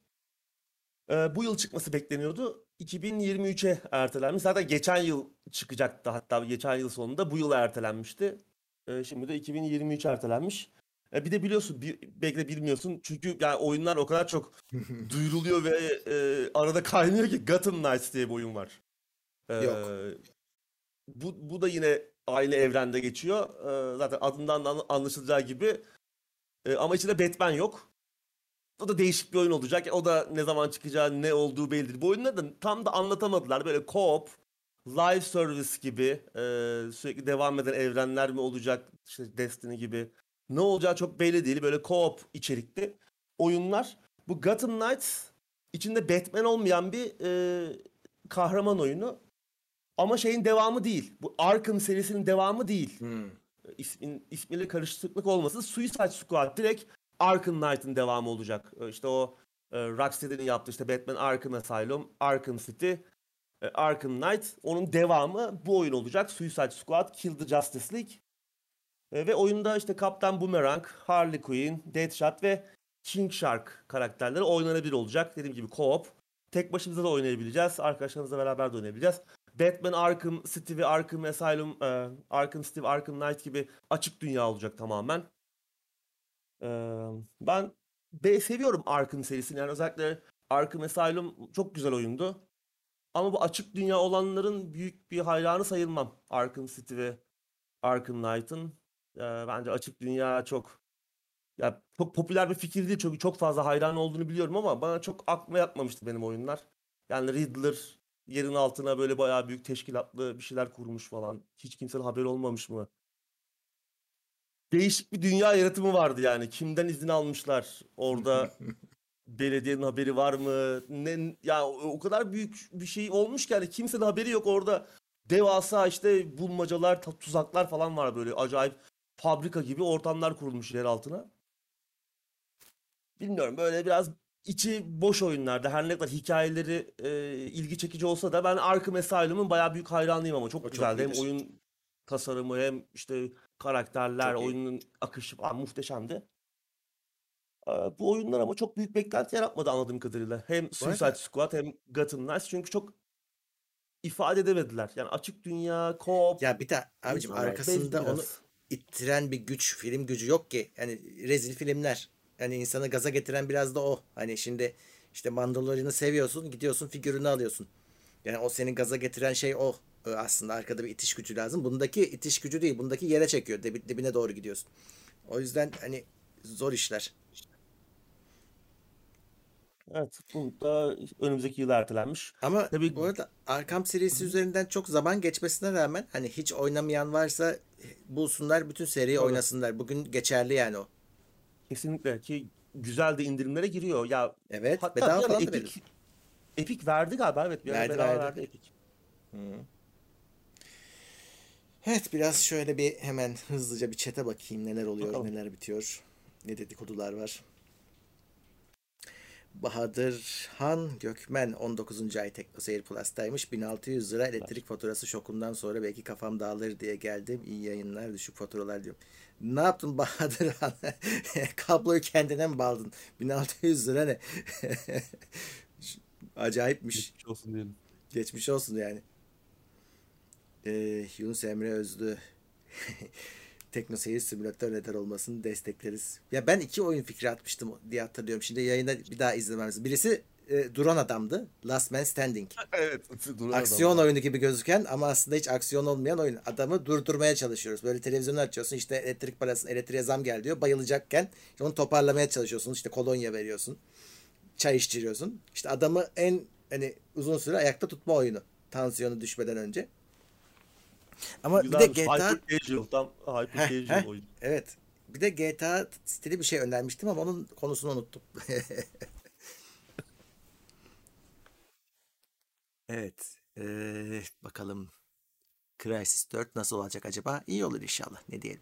Ee, bu yıl çıkması bekleniyordu. 2023'e ertelenmiş. Zaten geçen yıl çıkacaktı hatta geçen yıl sonunda. Bu yıl ertelenmişti. Ee, şimdi de 2023 ertelenmiş. Ee, bir de biliyorsun, bir, belki de bilmiyorsun. Çünkü yani oyunlar o kadar çok duyuruluyor ve e, arada kaynıyor ki Gotham Knights diye bir oyun var. Ee, Yok. Bu, bu da yine aynı evrende geçiyor. Ee, zaten adından da anla- anlaşılacağı gibi. Ama içinde Batman yok. O da değişik bir oyun olacak. O da ne zaman çıkacağı, ne olduğu belli değil. Bu oyunları da tam da anlatamadılar. Böyle co-op, live service gibi e, sürekli devam eden evrenler mi olacak? İşte Destiny gibi. Ne olacağı çok belli değil. Böyle co-op içerikli oyunlar. Bu Gotham Knights içinde Batman olmayan bir e, kahraman oyunu. Ama şeyin devamı değil. Bu Arkham serisinin devamı değil. Hmm. İsmin, ismiyle karışıklık olmasın. Suicide Squad direkt Arkham Knight'ın devamı olacak. Ee, İşte o e, Rocksteady'nin yaptığı işte Batman Arkham Asylum, Arkham City, e, Arkham Knight. Onun devamı bu oyun olacak. Suicide Squad, Kill the Justice League. E, ve oyunda işte Kaptan Boomerang, Harley Quinn, Deadshot ve King Shark karakterleri oynanabilir olacak. Dediğim gibi co-op. Tek başımıza da oynayabileceğiz. Arkadaşlarımızla beraber de oynayabileceğiz. Batman Arkham City ve Arkham Asylum, e, Arkham City ve Arkham Knight gibi açık dünya olacak tamamen. E, ben be seviyorum Arkham serisini. Yani özellikle Arkham Asylum çok güzel oyundu. Ama bu açık dünya olanların büyük bir hayranı sayılmam. Arkham City ve Arkham Knight'ın. Bence açık dünya çok ya çok popüler bir fikir değil çünkü çok fazla hayran olduğunu biliyorum ama bana çok aklıma yatmamıştı benim oyunlar. Yani Riddler yerin altına böyle bayağı büyük teşkilatlı bir şeyler kurmuş falan. Hiç kimsenin haberi olmamış mı? Değişik bir dünya yaratımı vardı yani. Kimden izin almışlar? Orada belediyenin haberi var mı? Ne ya o kadar büyük bir şey olmuş ki yani kimsenin haberi yok orada. Devasa işte bulmacalar, tuzaklar falan var böyle acayip fabrika gibi ortamlar kurulmuş yer altına. Bilmiyorum böyle biraz içi boş oyunlarda her ne kadar hikayeleri e, ilgi çekici olsa da ben Arkham Asylum'un bayağı büyük hayranıyım ama çok O çok güzeldi. Hem oyun tasarımı hem işte Karakterler, Çok iyi. oyunun akışı falan muhteşemdi. Ee, bu oyunlar ama çok büyük beklenti yaratmadı anladığım kadarıyla. Hem Suicide Squad hem Gotham Knights çünkü çok ifade edemediler. Yani açık dünya, co-op, ya bir de abicim arkasında onu ittiren bir güç, film gücü yok ki. Yani rezil filmler. Yani insanı gaza getiren biraz da o. Hani şimdi işte Mandalorian'ı seviyorsun, gidiyorsun figürünü alıyorsun. Yani o senin gaza getiren şey o. Ee, Aslında arkada bir itiş gücü lazım. Bundaki itiş gücü değil. Bundaki yere çekiyor. Dibi- dibine doğru gidiyorsun. O yüzden hani zor işler. Evet, bu da önümüzdeki yıl ertelenmiş. Ama Tabii bu arada Arkham serisi üzerinden çok zaman geçmesine rağmen hani hiç oynamayan varsa bulsunlar bütün seriyi tabii. oynasınlar. Bugün geçerli yani o. Kesinlikle ki güzel de indirimlere giriyor. Ya Evet, hatta bedava falan Epic. Epic verdi galiba evet bir Verdi verdi. verdi Epic. Evet biraz şöyle bir hemen hızlıca bir çete bakayım neler oluyor, Bakalım. neler bitiyor. Ne dedikodular var. Bahadır Han Gökmen 19. ay Teknoseyir Plus'taymış. 1600 lira elektrik faturası şokundan sonra belki kafam dağılır diye geldim. İyi yayınlar, düşük faturalar diyorum. Ne yaptın Bahadır Han? Kabloyu kendine mi bağladın? 1600 lira ne? Acayipmiş. Geçmiş olsun diyelim. Geçmiş olsun yani. Ee, Yunus Emre Özlü Tekno Seyir Simülatör neden olmasını destekleriz. Ya ben iki oyun fikri atmıştım diye hatırlıyorum. Şimdi yayında bir daha izlememiz. Birisi e, duran adamdı. Last Man Standing. Evet, duran Aksiyon adamlar. oyunu gibi gözüken ama aslında hiç aksiyon olmayan oyun. Adamı durdurmaya çalışıyoruz. Böyle televizyonu açıyorsun işte elektrik parasını elektriğe zam gel diyor. Bayılacakken işte onu toparlamaya çalışıyorsun. İşte kolonya veriyorsun. Çay içiriyorsun. İşte adamı en hani uzun süre ayakta tutma oyunu. Tansiyonu düşmeden önce. Ama bir de. GTA Hyper casual. Tam hyper Heh, casual heh, oyun. evet. Bir de GTA stili bir şey önermiştim ama onun konusunu unuttum. Evet. eee, bakalım Crysis 4 nasıl olacak acaba? İyi olur inşallah. Ne diyelim.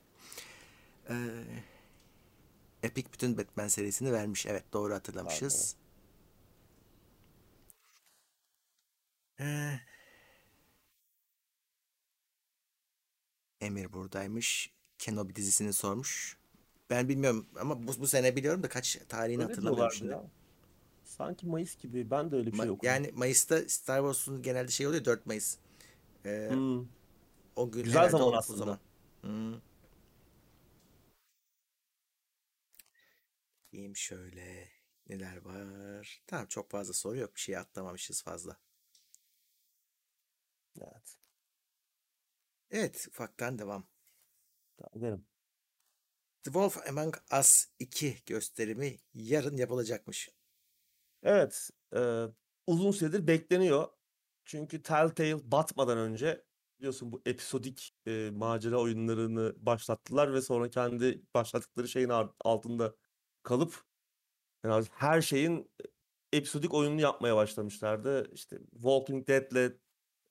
Eee, Epic bütün Batman serisini vermiş. Evet doğru hatırlamışız. Emir buradaymış. Kenobi dizisini sormuş. Ben bilmiyorum ama bu, bu sene biliyorum da kaç tarihini Öyle hatırlamıyorum şimdi. ya. Sanki Mayıs gibi. Ben de öyle bir Ma- şey okudum. yani Mayıs'ta Star Wars'un genelde şey oluyor 4 Mayıs. Eee, Hmm. o gün Güzel zaman o, o aslında. zaman. Hmm. Diyeyim şöyle. Neler var? Tamam çok fazla soru yok. Bir şey atlamamışız fazla. Evet. Evet ufaktan devam. Edelim. The Wolf Among Us 2 gösterimi yarın yapılacakmış. Evet. e, uzun süredir bekleniyor. Çünkü Telltale batmadan önce biliyorsun bu episodik e, macera oyunlarını başlattılar ve sonra kendi başlattıkları şeyin altında kalıp yani her şeyin episodik oyununu yapmaya başlamışlardı. İşte Walking Dead'le e,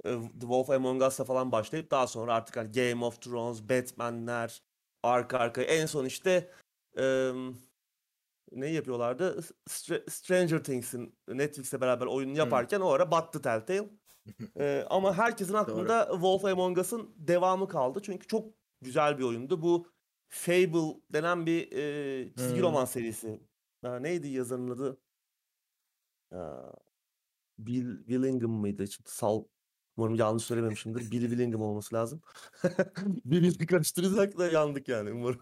The Wolf Among Us'la falan başlayıp daha sonra artık hani Game of Thrones, Batman'ler arka arkaya en son işte em, ne yapıyorlardı? Str- Stranger Things'in Netflix'le beraber oyununu Hmm. yaparken o ara battı Telltale. Ee, ama herkesin Doğru. aklında Wolf Among Us'ın devamı kaldı. Çünkü çok güzel bir oyundu. Bu Fable denen bir e, çizgi Hmm. roman serisi. Ha, neydi yazarın adı? Aa, Bill Willingham mıydı? Şimdi sal Umarım yanlış söylememişimdir. Bill Willingham olması lazım. Birbirine karıştırırsak da yandık yani. Umarım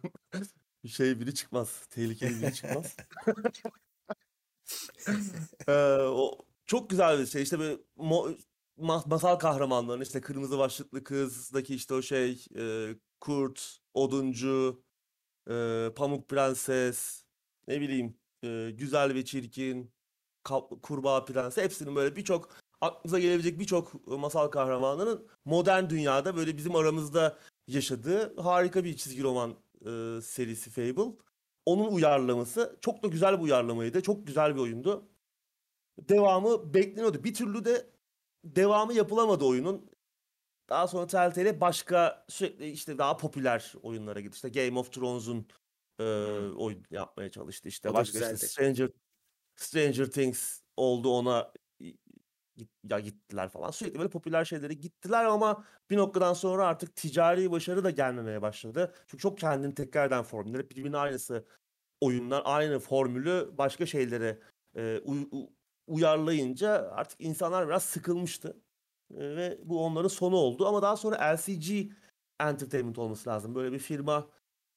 şey biri çıkmaz. Tehlikeli biri çıkmaz. Ee, o çok güzel bir şey. İşte böyle mo- ma- masal kahramanların işte kırmızı başlıklı kızdaki işte o şey e, kurt, oduncu, e, pamuk prenses, ne bileyim e, güzel ve çirkin, kurbağa prenses hepsinin böyle birçok aklınıza gelebilecek birçok masal kahramanının modern dünyada böyle bizim aramızda yaşadığı harika bir çizgi roman e, serisi Fable. Onun uyarlaması çok da güzel bir uyarlamaydı. Çok güzel bir oyundu. Devamı bekleniyordu. Bir türlü de devamı yapılamadı oyunun. Daha sonra Telltale başka sürekli işte daha popüler oyunlara gitti. İşte Game of Thrones'un e, oyun yapmaya çalıştı. İşte başka işte. Stranger Stranger Things oldu ona git, ya gittiler falan. Sürekli böyle popüler şeyleri gittiler ama bir noktadan sonra artık ticari başarı da gelmemeye başladı. Çünkü çok kendini tekrar eden formüller. Birbirinin aynısı oyunlar, aynı formülü başka şeylere e, u- uyarlayınca artık insanlar biraz sıkılmıştı. E, ve bu onların sonu oldu. Ama daha sonra LCG Entertainment olması lazım. Böyle bir firma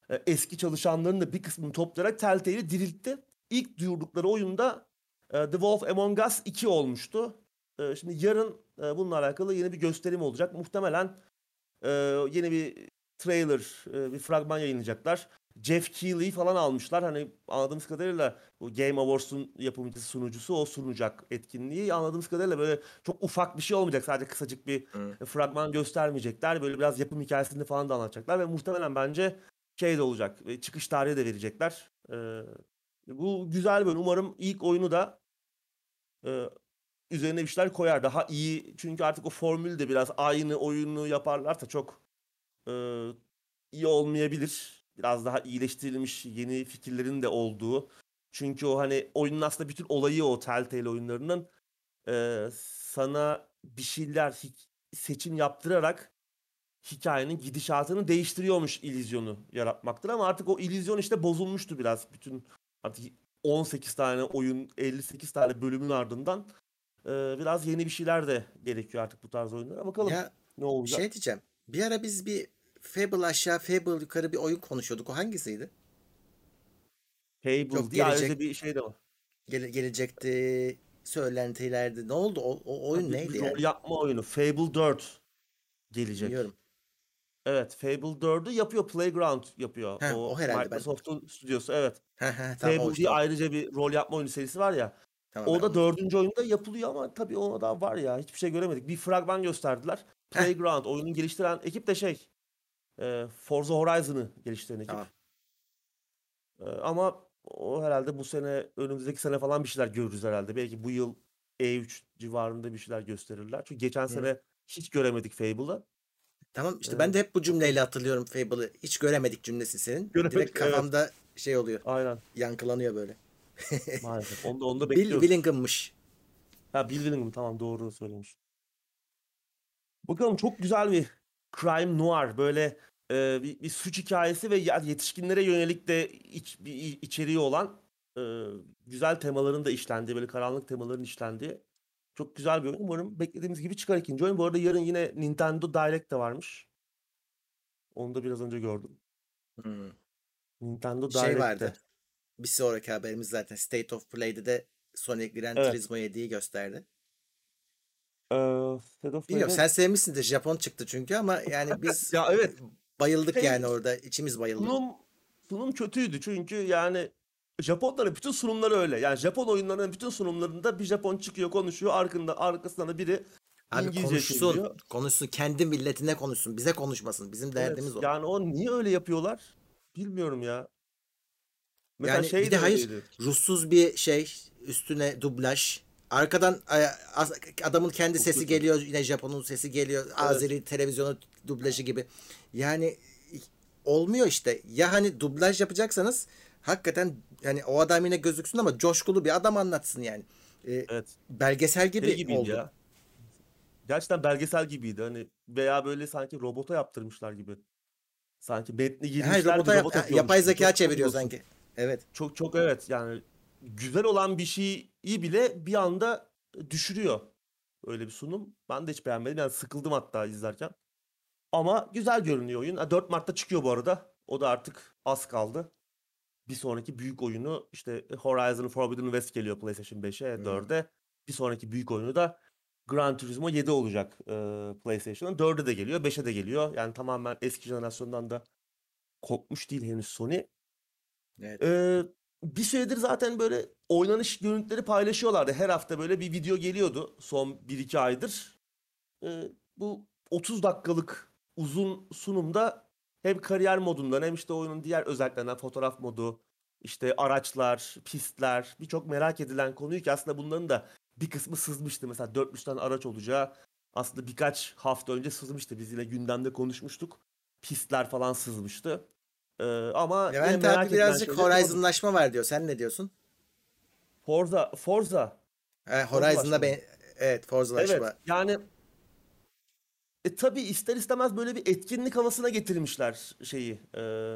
e, eski çalışanların da bir kısmını toplayarak Telltale'i diriltti. İlk duyurdukları oyunda e, The Wolf Among Us 2 olmuştu. E, Şimdi yarın e, bununla alakalı yeni bir gösterim olacak. Muhtemelen e, yeni bir trailer, e, bir fragman yayınlayacaklar. Jeff Keighley falan almışlar. Hani anladığımız kadarıyla bu Game Awards'un yapımcısı, sunucusu o sunacak etkinliği. Anladığımız kadarıyla böyle çok ufak bir şey olmayacak. Sadece kısacık bir Hı. fragman göstermeyecekler. Böyle biraz yapım hikayesini falan da anlatacaklar ve muhtemelen bence şey de olacak. e, Çıkış tarihi de verecekler. Ee, bu güzel bir oyun. Umarım ilk oyunu da e, üzerine bir şeyler koyar. Daha iyi. Çünkü artık o formül de biraz aynı oyunu yaparlarsa çok e, iyi olmayabilir. Biraz daha iyileştirilmiş yeni fikirlerin de olduğu. Çünkü o hani oyunun aslında bütün olayı o Telltale oyunlarının e, sana bir şeyler seçim yaptırarak hikayenin gidişatını değiştiriyormuş illüzyonu yaratmaktır ama artık o illüzyon işte bozulmuştu biraz bütün artık 18 tane oyun 58 tane bölümün ardından e, biraz yeni bir şeyler de gerekiyor artık bu tarz oyunlara bakalım Ya ne olacak. şey diyeceğim. Bir ara biz bir Fable aşağı Fable yukarı bir oyun konuşuyorduk. O hangisiydi? Fable Yok diye gelecek bir şey de var. gele- gelecekti. Söylentilerdi. Ne oldu? O, o oyun Bir, neydi rol yapma oyunu Fable 4 gelecek. Bilmiyorum. Evet Fable 4'ü yapıyor Playground yapıyor. Heh, O o herhalde ben. Microsoft'un stüdyosu evet. Ha ha tamam Fable diye ayrıca bir rol yapma oyunu serisi var ya. Tamam O da dördüncü oyunda yapılıyor ama tabii ona da var ya hiçbir şey göremedik. Bir fragman gösterdiler. Playground oyunu geliştiren ekip de şey e, Forza Horizon'ı geliştiren ekip. tamam. E, ama o herhalde bu sene önümüzdeki sene falan bir şeyler görürüz herhalde. Belki bu yıl E3 civarında bir şeyler gösterirler. Çünkü geçen Hı. sene hiç göremedik Fable'ı. Tamam işte E, ben de hep bu cümleyle hatırlıyorum Fable'ı. Hiç göremedik cümlesi senin. Direkt göremedik evet. kafamda şey oluyor. Aynen. Yankılanıyor böyle. Maalesef. Onu da, onu da Bill bekliyoruz. Willingham'mış. Ha Bill Willingham tamam doğru söylemiş. Bakalım çok güzel bir crime noir böyle e, bir, bir suç hikayesi ve yetişkinlere yönelik de iç, bir içeriği olan e, güzel temaların da işlendiği böyle karanlık temaların işlendiği çok güzel bir oyun. Umarım beklediğimiz gibi çıkar ikinci oyun. Bu arada yarın yine Nintendo Direct de varmış. Onu da biraz önce gördüm. Hmm. Nintendo Şey Direct'te. vardı. Bir sonraki haberimiz zaten State of Play'de de Sonic Gran Evet. Turismo 7'yi gösterdi. Ee, State of Bilmiyorum sen sevmişsindir. Japon çıktı çünkü ama yani biz ya evet bayıldık şey yani orada. içimiz bayıldı. sunum sunum kötüydü çünkü yani Japonların bütün sunumları öyle. Yani Japon oyunlarının bütün sunumlarında bir Japon çıkıyor konuşuyor arkında arkasından da biri Abi İngilizce konuşsun. çeviriyor. Konuşsun. Kendi milletine konuşsun. Bize konuşmasın. Bizim Evet derdimiz o. yani o niye öyle yapıyorlar bilmiyorum ya. Mesela Yani şey bir de de hayır öyleydi. ruhsuz bir şey üstüne dublaj. Arkadan adamın kendi Çok sesi geliyor. Yine Japon'un sesi geliyor. Evet. Azeri televizyonu dublajı gibi. Yani olmuyor işte. Ya hani dublaj yapacaksanız hakikaten yani o adam yine gözüksün ama coşkulu bir adam anlatsın yani. E, Evet. belgesel Şey gibi gibiydi oldu. ya. Gerçekten belgesel gibiydi. Hani veya böyle sanki robota yaptırmışlar gibi. Sanki metni Hayır girmişler robota bir yap- yapay zeka çeviriyor sanki. Evet. Çok çok evet yani güzel olan bir şeyi bile bir anda düşürüyor. Öyle bir sunum. Ben de hiç beğenmedim. Yani sıkıldım hatta izlerken. Ama güzel görünüyor oyun. Ha, 4 Mart'ta çıkıyor bu arada. O da artık az kaldı. Bir sonraki büyük oyunu işte Horizon Forbidden West geliyor PlayStation 5'e, Hmm. 4'e. Bir sonraki büyük oyunu da Gran Turismo 7 olacak e, PlayStation'ın. 4'e de geliyor, 5'e de geliyor. Yani tamamen eski jenerasyondan da kopmuş değil henüz Sony. Evet. Ee, bir süredir zaten böyle oynanış görüntüleri paylaşıyorlardı. Her hafta böyle bir video geliyordu son 1-2 aydır. Ee, bu 30 dakikalık uzun sunumda hem kariyer modundan hem işte oyunun diğer özelliklerinden fotoğraf modu, işte araçlar, pistler birçok merak edilen konuyu ki aslında bunların da bir kısmı sızmıştı. Mesela 400 tane araç olacağı aslında birkaç hafta önce sızmıştı. Biz yine gündemde konuşmuştuk. Pistler falan sızmıştı. Ee, ama Levent abi birazcık oldu. Horizon'laşma var diyor. Sen ne diyorsun? Forza, Forza, Forza Horizon'da ben Evet Forza'laşma. Evet yani e, tabii ister istemez böyle bir etkinlik havasına getirmişler şeyi. e,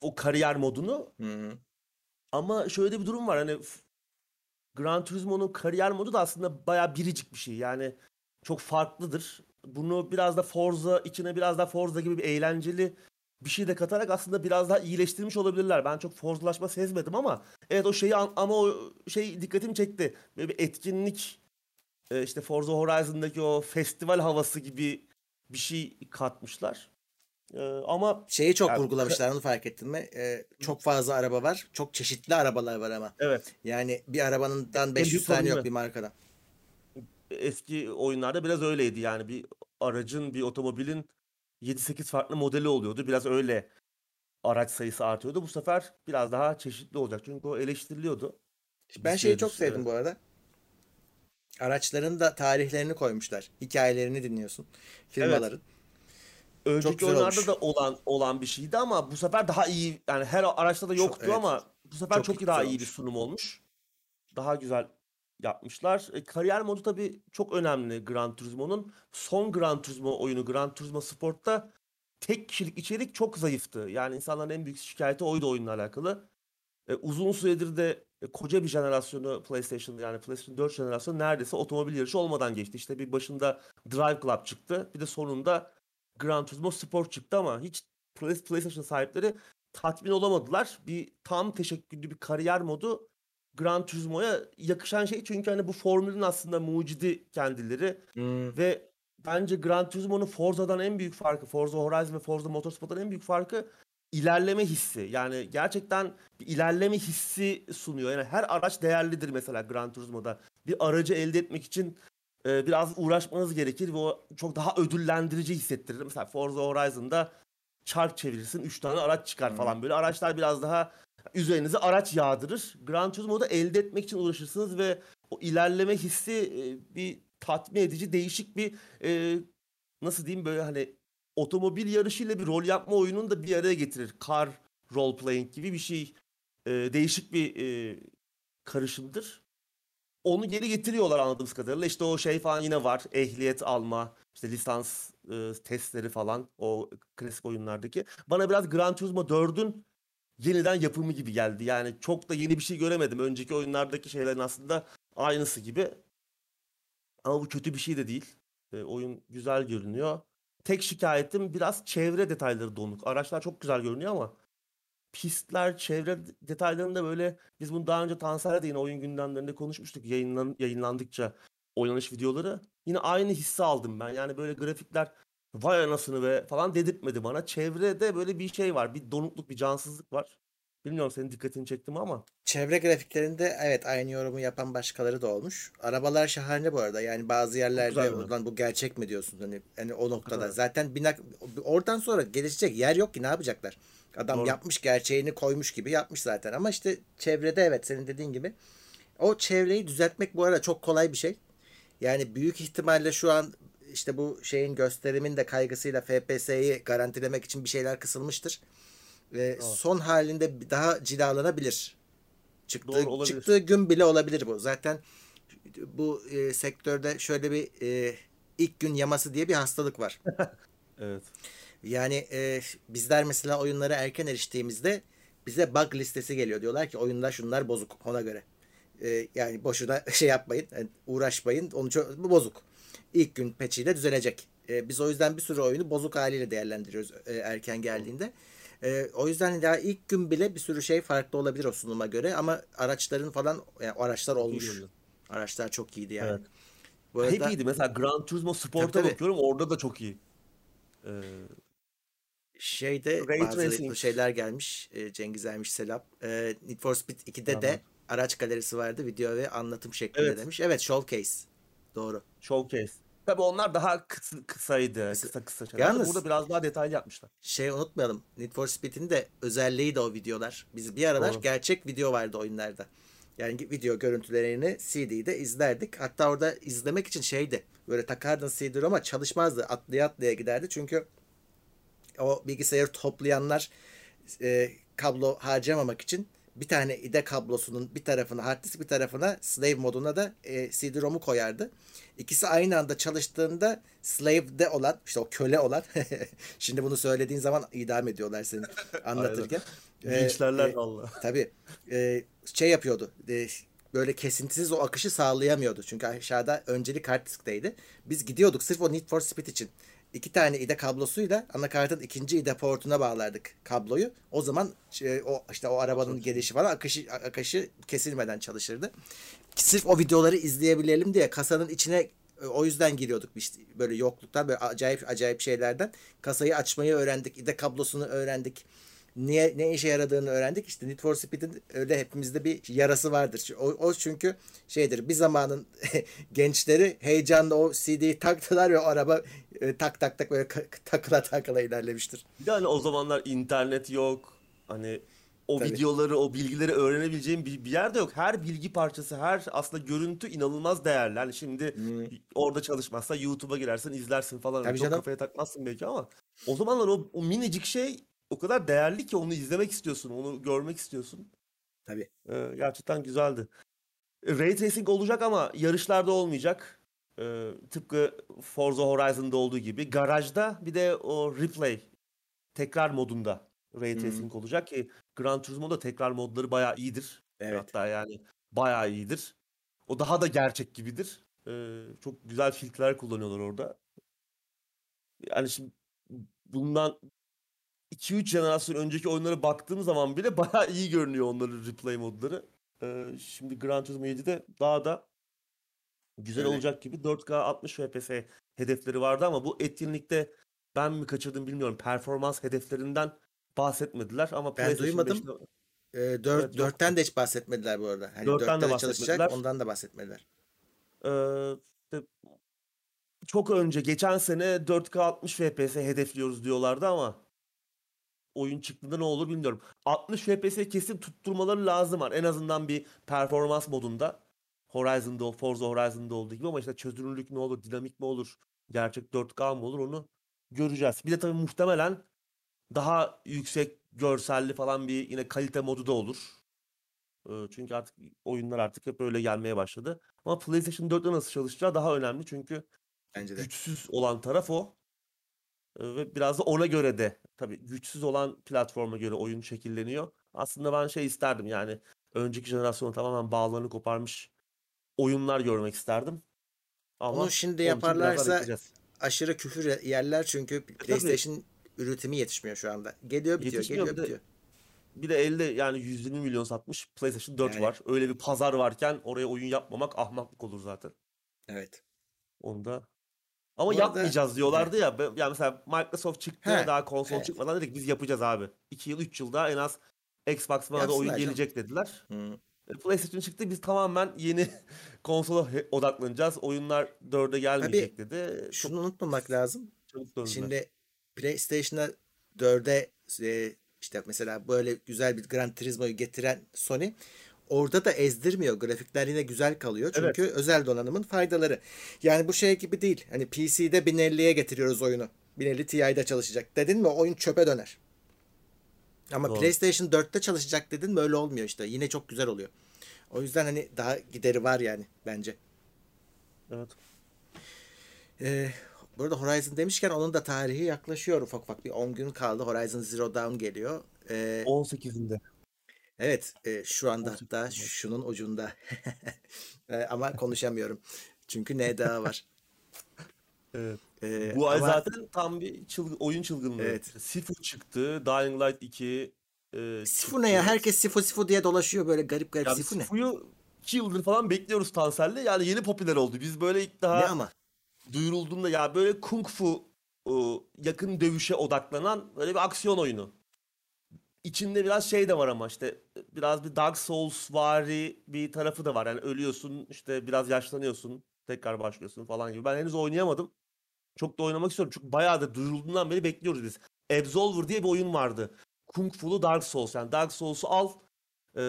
o kariyer modunu. Hı-hı. Ama şöyle bir durum var hani Gran Turismo'nun kariyer modu da aslında bayağı biricik bir şey. Yani çok farklıdır. Bunu biraz da Forza içine biraz daha Forza gibi bir eğlenceli bir şey de katarak aslında biraz daha iyileştirmiş olabilirler. Ben çok Forza'laşma sezmedim ama evet o şeyi an- ama o şey dikkatimi çekti. Böyle bir etkinlik e, işte Forza Horizon'daki o festival havası gibi bir şey katmışlar. E, ama Şeyi çok Ya, vurgulamışlar onu fark ettin mi? Ee, çok fazla araba var. Çok çeşitli arabalar var ama. evet Yani bir arabanından En 500 büyük tane yok problemi. bir markadan. eski oyunlarda biraz öyleydi yani bir aracın bir otomobilin 7-8 farklı modeli oluyordu. Biraz öyle araç sayısı artıyordu. Bu sefer biraz daha çeşitli olacak. Çünkü o eleştiriliyordu. Ben şeyi çok sevdim evet. bu arada. Araçların da tarihlerini koymuşlar. Hikayelerini dinliyorsun. Firmaların. Önceki güzel oyunlarda olmuş. da olan olan bir şeydi ama bu sefer daha iyi yani her araçta da Çok- yoktu evet. ama bu sefer Çok çok, daha güzel iyi bir olmuş. sunum olmuş. Daha güzel yapmışlar. E, kariyer modu tabii çok önemli Gran Turismo'nun. Son Gran Turismo oyunu Gran Turismo Sport'ta tek kişilik içerik çok zayıftı. Yani insanların en büyük şikayeti oydu oyunla alakalı. E, uzun süredir de e, koca bir jenerasyonu PlayStation yani PlayStation 4 jenerasyonu neredeyse otomobil yarışı olmadan geçti. İşte bir başında Drive Club çıktı. Bir de sonunda Gran Turismo Sport çıktı ama hiç Play- PlayStation sahipleri tatmin olamadılar. Bir tam teşekküllü bir kariyer modu Gran Turismo'ya yakışan şey çünkü hani bu formülün aslında mucidi kendileri Hmm. ve bence Gran Turismo'nun Forza'dan en büyük farkı, Forza Horizon ve Forza Motorsport'tan en büyük farkı ilerleme hissi. Yani gerçekten bir ilerleme hissi sunuyor. Yani her araç değerlidir mesela Gran Turismo'da. Bir aracı elde etmek için e, biraz uğraşmanız gerekir ve o çok daha ödüllendirici hissettirir. Mesela Forza Horizon'da çark çevirirsin 3 tane araç çıkar falan böyle. Araçlar biraz daha üzerinize araç yağdırır. Gran Turismo'da elde etmek için uğraşırsınız ve o ilerleme hissi e, bir tatmin edici değişik bir e, nasıl diyeyim böyle hani otomobil yarışıyla bir rol yapma oyununu da bir araya getirir. Car role playing gibi bir şey. E, değişik bir e, karışımdır. Onu geri getiriyorlar anladığımız kadarıyla. İşte o şey falan yine var. Ehliyet alma, işte lisans e, testleri falan o klasik oyunlardaki. Bana biraz Gran Turismo 4'ün yeniden yapımı gibi geldi. Yani çok da yeni bir şey göremedim. Önceki oyunlardaki şeylerin aslında aynısı gibi. Ama bu kötü bir şey de değil. E, oyun güzel görünüyor. Tek şikayetim biraz çevre detayları donuk. Araçlar çok güzel görünüyor ama pistler, çevre detaylarında böyle biz bunu daha önce Tanser'le de yine oyun gündemlerinde konuşmuştuk yayınlan, yayınlandıkça oynanış videoları. Yine aynı hissi aldım ben. Yani böyle grafikler vay anasını ve falan dedirtmedi bana. Çevrede böyle bir şey var. Bir donukluk, bir cansızlık var. Bilmiyorum senin dikkatini çekti mi ama. Çevre grafiklerinde evet aynı yorumu yapan başkaları da olmuş. Arabalar şahane bu arada. Yani bazı yerlerde oradan bu gerçek mi diyorsun hani hani o noktada. Ha. Zaten binak oradan sonra gelişecek yer yok ki ne yapacaklar? Adam Doğru. yapmış gerçeğini koymuş gibi yapmış zaten. Ama işte çevrede evet senin dediğin gibi o çevreyi düzeltmek bu arada çok kolay bir şey. Yani büyük ihtimalle şu an işte bu şeyin gösterimin de kaygısıyla FPS'yi garantilemek için bir şeyler kısılmıştır. Ve son halinde daha cilalanabilir. Çıktığı, Doğru, çıktığı gün bile olabilir bu. Zaten bu e, sektörde şöyle bir e, ilk gün yaması diye bir hastalık var. Evet. Yani e, bizler mesela oyunlara erken eriştiğimizde bize bug listesi geliyor. Diyorlar ki oyunda şunlar bozuk ona göre. E, yani boşuna şey yapmayın, yani uğraşmayın. Onu çok, bu bozuk. İlk gün patchiyle düzelecek. E, biz o yüzden bir sürü oyunu bozuk haliyle değerlendiriyoruz e, erken geldiğinde. E, o yüzden daha ilk gün bile bir sürü şey farklı olabilir o sunuma göre ama araçların falan yani araçlar olmuş. Araçlar çok iyiydi yani. Evet. Bu Hep arada iyiydi. Mesela Gran Turismo Sport'a Tabii, tabii. bakıyorum orada da çok iyi. Ee, şeyde Ray bazı tracing. şeyler gelmiş. E, Cengiz Ermiş selam. E, Need for Speed 2'de de Selamlar. araç galerisi vardı. Video ve anlatım şeklinde Evet. demiş. Evet showcase. Doğru. Showcase. Tabii onlar daha kısa, kısaydı. Kısa- Kısa şeyler. Yalnız- Burada biraz daha detaylı yapmışlar. Şey unutmayalım. Need for Speed'in de özelliği de o videolar. Biz bir aralar Doğru. gerçek video vardı oyunlarda. Yani video görüntülerini CD'de izlerdik. Hatta orada izlemek için şeydi. Böyle takardın CD'yi ama çalışmazdı. Atlaya atlaya giderdi. Çünkü o bilgisayarı toplayanlar e, kablo harcamamak için bir tane IDE kablosunun bir tarafına hard disk bir tarafına slave moduna da e, CD-ROM'u koyardı. İkisi aynı anda çalıştığında slave'de olan işte o köle olan şimdi bunu söylediğin zaman idam ediyorlar seni anlatırken. Aynen. Linçlerler e, valla. Tabii. E, şey yapıyordu. E, böyle kesintisiz o akışı sağlayamıyordu. Çünkü aşağıda öncelik hard diskteydi. Biz gidiyorduk sırf o Need for Speed için. İki tane IDE kablosuyla anakartın ikinci IDE portuna bağlardık kabloyu. O zaman şey, o işte o arabanın gelişi falan akışı akışı kesilmeden çalışırdı. Sırf o videoları izleyebilelim diye kasanın içine e, o yüzden giriyorduk işte böyle yokluktan böyle acayip acayip şeylerden kasayı açmayı öğrendik. IDE kablosunu öğrendik niye ne işe yaradığını öğrendik. İşte Need for Speed'in öyle hepimizde bir yarası vardır. O, o çünkü şeydir bir zamanın gençleri heyecanla o CD'yi taktılar ve o araba e, tak tak tak böyle takıla takıla ilerlemiştir. Bir de hani o zamanlar internet yok. Hani o Tabii. videoları, o bilgileri öğrenebileceğim bir, bir yerde yok. Her bilgi parçası, her aslında görüntü inanılmaz değerli. Hani şimdi hmm. orada çalışmazsa YouTube'a girersin, izlersin falan. Tabii Çok canım. kafaya takmazsın belki ama o zamanlar o, o minicik şey o kadar değerli ki onu izlemek istiyorsun, onu görmek istiyorsun. Tabii. Ee, gerçekten güzeldi. Ray Tracing olacak ama yarışlarda olmayacak. Ee, tıpkı Forza Horizon'da olduğu gibi. Garajda bir de o replay tekrar modunda Ray Tracing hmm. olacak ki Gran Turismo'da tekrar modları bayağı iyidir. Evet. Hatta yani bayağı iyidir. O daha da gerçek gibidir. Ee, çok güzel filtreler kullanıyorlar orada. Yani şimdi bundan 2-3 jenerasyon önceki oyunlara baktığım zaman bile bayağı iyi görünüyor onların replay modları. Ee, şimdi Gran Turismo 7'de daha da güzel evet. olacak gibi 4K 60 FPS hedefleri vardı ama bu etkinlikte ben mi kaçırdım bilmiyorum. Performans hedeflerinden bahsetmediler ama ben duymadım. 5'te... E, 4, evet, 4'ten de hiç bahsetmediler bu arada. Hani 4'ten de bahsetmediler. Ondan da bahsetmediler. Ee, işte, çok önce geçen sene 4K 60 FPS hedefliyoruz diyorlardı ama oyun çıktığında ne olur bilmiyorum. 60 FPS kesin tutturmaları lazım var. En azından bir performans modunda. Horizon'da, Forza Horizon'da olduğu gibi ama işte çözünürlük ne olur, dinamik mi olur, gerçek 4K mı olur onu göreceğiz. Bir de tabii muhtemelen daha yüksek görselli falan bir yine kalite modu da olur. Çünkü artık oyunlar artık hep öyle gelmeye başladı. Ama PlayStation 4'te nasıl çalışacağı daha önemli çünkü Bence de. güçsüz olan taraf o. Ve biraz da ona göre de tabii güçsüz olan platforma göre oyun şekilleniyor. Aslında ben şey isterdim yani önceki jenerasyonu tamamen bağlarını koparmış oyunlar görmek isterdim. Ama Onu şimdi yaparlarsa aşırı küfür yerler çünkü PlayStation tabii. üretimi yetişmiyor şu anda. Geliyor bitiyor, geliyor bir bitiyor. De, bir de elde yani 120 milyon satmış PlayStation 4 yani. var. Öyle bir pazar varken oraya oyun yapmamak ahmaklık olur zaten. Evet. Onu da ama Bu yapmayacağız diyorlardı ya. Yani mesela Microsoft çıktı He. daha konsol evet. çıkmadan dedik biz yapacağız abi. 2 yıl 3 yılda en az Xbox One'da oyun canım. gelecek dediler. Hı. E, PlayStation çıktı biz tamamen yeni konsola odaklanacağız. Oyunlar 4'e gelmeyecek dedi. Şunu Çok unutmamak lazım. Şimdi PlayStation'a 4'e e, işte mesela böyle güzel bir Gran Turismo'yu getiren Sony orada da ezdirmiyor. Grafikler yine güzel kalıyor. Çünkü evet. özel donanımın faydaları. Yani bu şey gibi değil. Hani PC'de 1050'ye getiriyoruz oyunu. 1050 Ti'de çalışacak. Dedin mi oyun çöpe döner. Ama Doğru. PlayStation 4'te çalışacak dedin mi öyle olmuyor işte. Yine çok güzel oluyor. O yüzden hani daha gideri var yani bence. Evet. Ee, burada Horizon demişken onun da tarihi yaklaşıyor ufak ufak. Bir 10 gün kaldı. Horizon Zero Dawn geliyor. Ee, 18'inde. Evet, e, şu anda hatta şunun ucunda. e, ama konuşamıyorum. Çünkü ne daha var. evet. E, Bu ay ama... zaten tam bir çılgın, oyun çılgınlığı. Evet. Sifu çıktı, Dying Light 2. E, Sifu ne ya? Herkes Sifu Sifu diye dolaşıyor böyle garip garip. Yani Sifu ne? Sifu'yu 2 yıldır falan bekliyoruz Tansel'le. Yani yeni popüler oldu. Biz böyle ilk daha ne ama? duyurulduğunda ya böyle kung fu yakın dövüşe odaklanan böyle bir aksiyon oyunu içinde biraz şey de var ama işte biraz bir Dark Souls vari bir tarafı da var. Yani ölüyorsun işte biraz yaşlanıyorsun tekrar başlıyorsun falan gibi. Ben henüz oynayamadım. Çok da oynamak istiyorum. Çünkü bayağı da duyurulduğundan beri bekliyoruz biz. Absolver diye bir oyun vardı. Kung Fu'lu Dark Souls. Yani Dark Souls'u al e,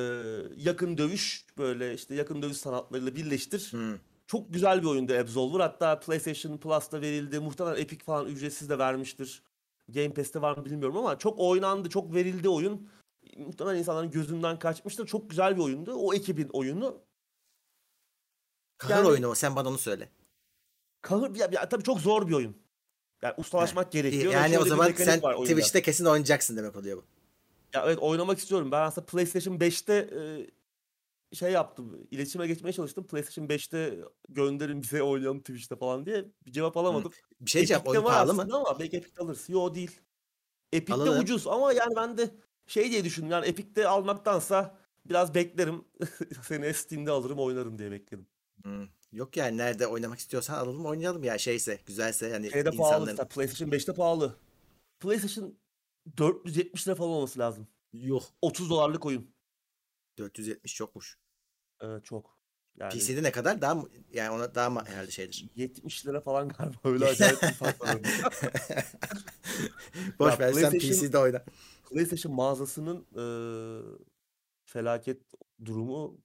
yakın dövüş böyle işte yakın dövüş sanatlarıyla birleştir. Hmm. Çok güzel bir oyundu Absolver. Hatta PlayStation Plus'ta verildi. Muhtemelen Epic falan ücretsiz de vermiştir. Game Pass'te var mı bilmiyorum ama çok oynandı, çok verildi oyun. muhtemelen insanların gözünden kaçmıştır. Çok güzel bir oyundu. O ekibin oyunu. Kahır Yani- oyunu o. Sen bana onu söyle. Kahır ya, ya tabii çok zor bir oyun. Yani ustalaşmak gerekiyor. ve Yani o zaman sen. Twitch'te kesin oynayacaksın demek oluyor bu. Ya evet oynamak istiyorum. Ben aslında PlayStation 5'te e, şey yaptım. İletişime geçmeye çalıştım. PlayStation 5'te gönderin bize oynayalım Twitch'te falan diye. Bir cevap alamadım. Bir şey diyeceğim. Oyun pahalı mı? ama belki Epic'te alırız. Yo değil. Epic'te Alalım. ucuz ama yani ben de şey diye düşündüm. Yani Epic'te almaktansa biraz beklerim. Seni Steam'de alırım oynarım diye bekledim. Hmm. Yok yani nerede oynamak istiyorsan alalım oynayalım ya şeyse güzelse hani Şeyde pahalı. insanların. mesela PlayStation 5'te pahalı. PlayStation 470 lira falan olması lazım. Yuh 30 dolarlık oyun. 470 çokmuş. Evet çok. Yani PC'de ne kadar? Daha yani ona daha mı herhalde şeydir. 70 lira falan galiba öyle acayip bir fark var. Boş ver sen PC'de oyna. PlayStation mağazasının eee, felaket durumu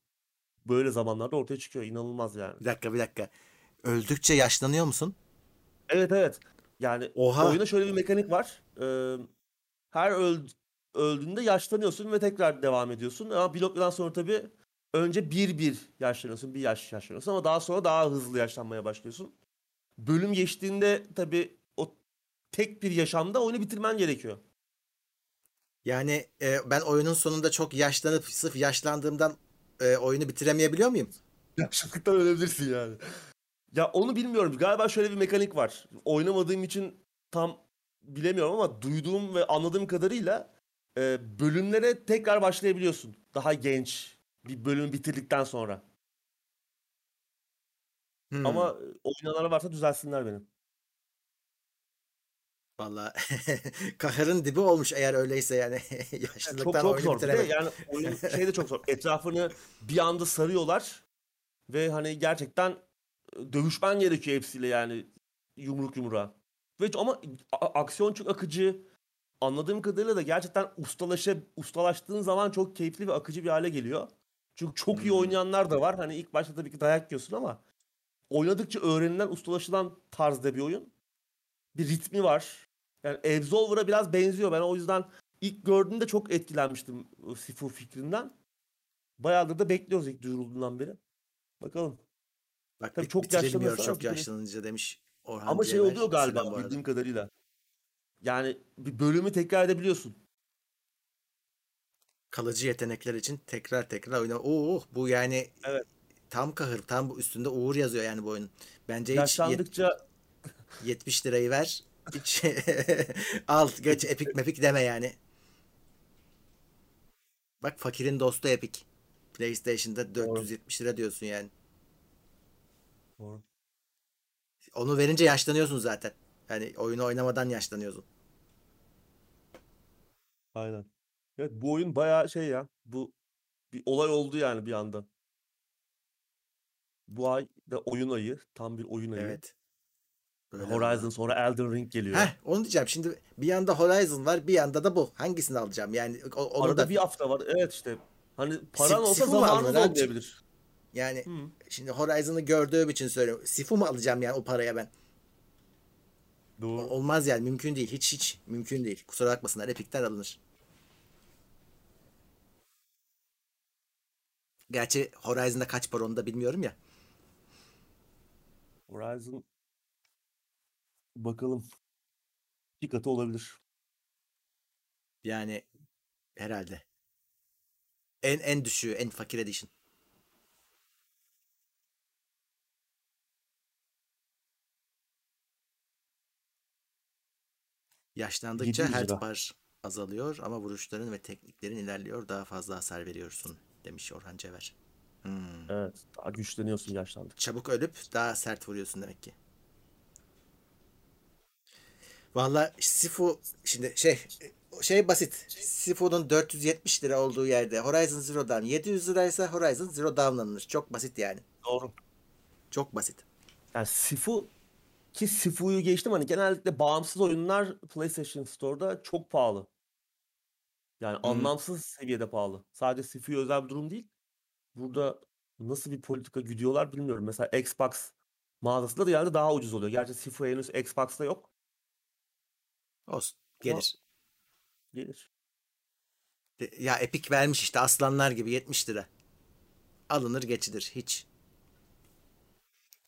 böyle zamanlarda ortaya çıkıyor. İnanılmaz yani. Bir dakika bir dakika. Öldükçe yaşlanıyor musun? Evet evet. Yani Oha. oyunda şöyle bir mekanik var. Eee, her öl- öldüğünde yaşlanıyorsun ve tekrar devam ediyorsun. Ama bir noktadan sonra tabii önce bir bir yaşlanıyorsun. Bir yaş yaşlanıyorsun ama daha sonra daha hızlı yaşlanmaya başlıyorsun. Bölüm geçtiğinde tabii o tek bir yaşamda oyunu bitirmen gerekiyor. Yani e, ben oyunun sonunda çok yaşlanıp sırf yaşlandığımdan e, oyunu bitiremeyebiliyor muyum? Yaşlılıktan ölebilirsin yani. Ya onu bilmiyorum. Galiba şöyle bir mekanik var. Oynamadığım için tam bilemiyorum ama duyduğum ve anladığım kadarıyla e, bölümlere tekrar başlayabiliyorsun. Daha genç bir bölümü bitirdikten sonra. Hmm. Ama e, oynananlar varsa düzelsinler beni. Vallahi kahırın dibi olmuş eğer öyleyse yani Çok yaşlılıktan çok oyunu zor. Bitiremedim. yani oyun şey de çok zor. Etrafını bir anda sarıyorlar ve hani gerçekten e, dövüşmen gerekiyor hepsiyle yani yumruk yumruğa. Ve ama aksiyon çok akıcı. Anladığım kadarıyla da gerçekten ustalaşa, ustalaştığın zaman çok keyifli ve akıcı bir hale geliyor. Çünkü çok iyi Hmm. oynayanlar da var. Hani ilk başta tabii ki dayak yiyorsun ama oynadıkça öğrenilen, ustalaşılan tarzda bir oyun. Bir ritmi var. Yani Absolver'a biraz benziyor. Ben o yüzden ilk gördüğümde çok etkilenmiştim o Sifu fikrinden. Bayağıdır da bekliyoruz ilk duyurulduğundan beri. Bakalım. Bak Tabii bit- çok yaşlanırsa çok yaşlanınca demiş Orhan Ama şey oluyor galiba bildiğim kadarıyla. Yani bir bölümü tekrar edebiliyorsun. Kalıcı yetenekler için tekrar tekrar oyna. Oo bu yani Evet. tam kahır tam bu üstünde Uğur yazıyor yani bu oyunun. Bence hiç yet- Yaşlandıkça 70 lirayı ver. Hiç al geç epik mepik deme yani. Bak fakirin dostu Epic. PlayStation'da 470 lira diyorsun yani. Doğru. Onu verince yaşlanıyorsun zaten. Yani oyunu oynamadan yaşlanıyorsun. Aynen. Evet bu oyun bayağı şey ya. Bu bir olay oldu yani bir anda. Bu ay da oyun ayı. Tam bir oyun ayı. Evet. Böyle Horizon oldu. sonra Elden Ring geliyor. Heh, onu diyeceğim. Şimdi bir yanda Horizon var, bir yanda da bu. Hangisini alacağım? Yani o- onu Arada da bir hafta var. Evet işte. Hani paran olsa abi? olmayabilir. yani Hı. şimdi Horizon'ı gördüğüm için söylüyorum. Sifu mu alacağım yani o paraya ben? Doğru. Olmaz yani mümkün değil. Hiç hiç mümkün değil. Kusura bakmasınlar. Epic'ten alınır. Gerçi Horizon'da kaç para onu da bilmiyorum ya. Horizon bakalım. İki katı olabilir. Yani herhalde. En en düşüğü, en fakir edition. Yaşlandıkça 700 health lira. bar azalıyor ama vuruşların ve tekniklerin ilerliyor. Daha fazla hasar veriyorsun demiş Orhan Cever. Hmm. Evet. Daha güçleniyorsun yaşlandık. Çabuk ölüp daha sert vuruyorsun demek ki. Valla Sifu şimdi şey şey basit. Sifu'nun 470 lira olduğu yerde Horizon Zero Dawn 700 liraysa Horizon Zero Dawn alınır. Çok basit yani. Doğru. Çok basit. Yani Sifu ki Sifu'yu geçtim hani genellikle bağımsız oyunlar PlayStation Store'da çok pahalı. Yani Hı. anlamsız seviyede pahalı. Sadece Sifu'ya özel bir durum değil. Burada nasıl bir politika güdüyorlar bilmiyorum. Mesela Xbox mağazasında da yani daha ucuz oluyor. Gerçi Sifu henüz Xbox'ta yok. Olsun. Ama Gelir. gelir. Ya Epic vermiş işte aslanlar gibi 70 lira. Alınır geçilir hiç.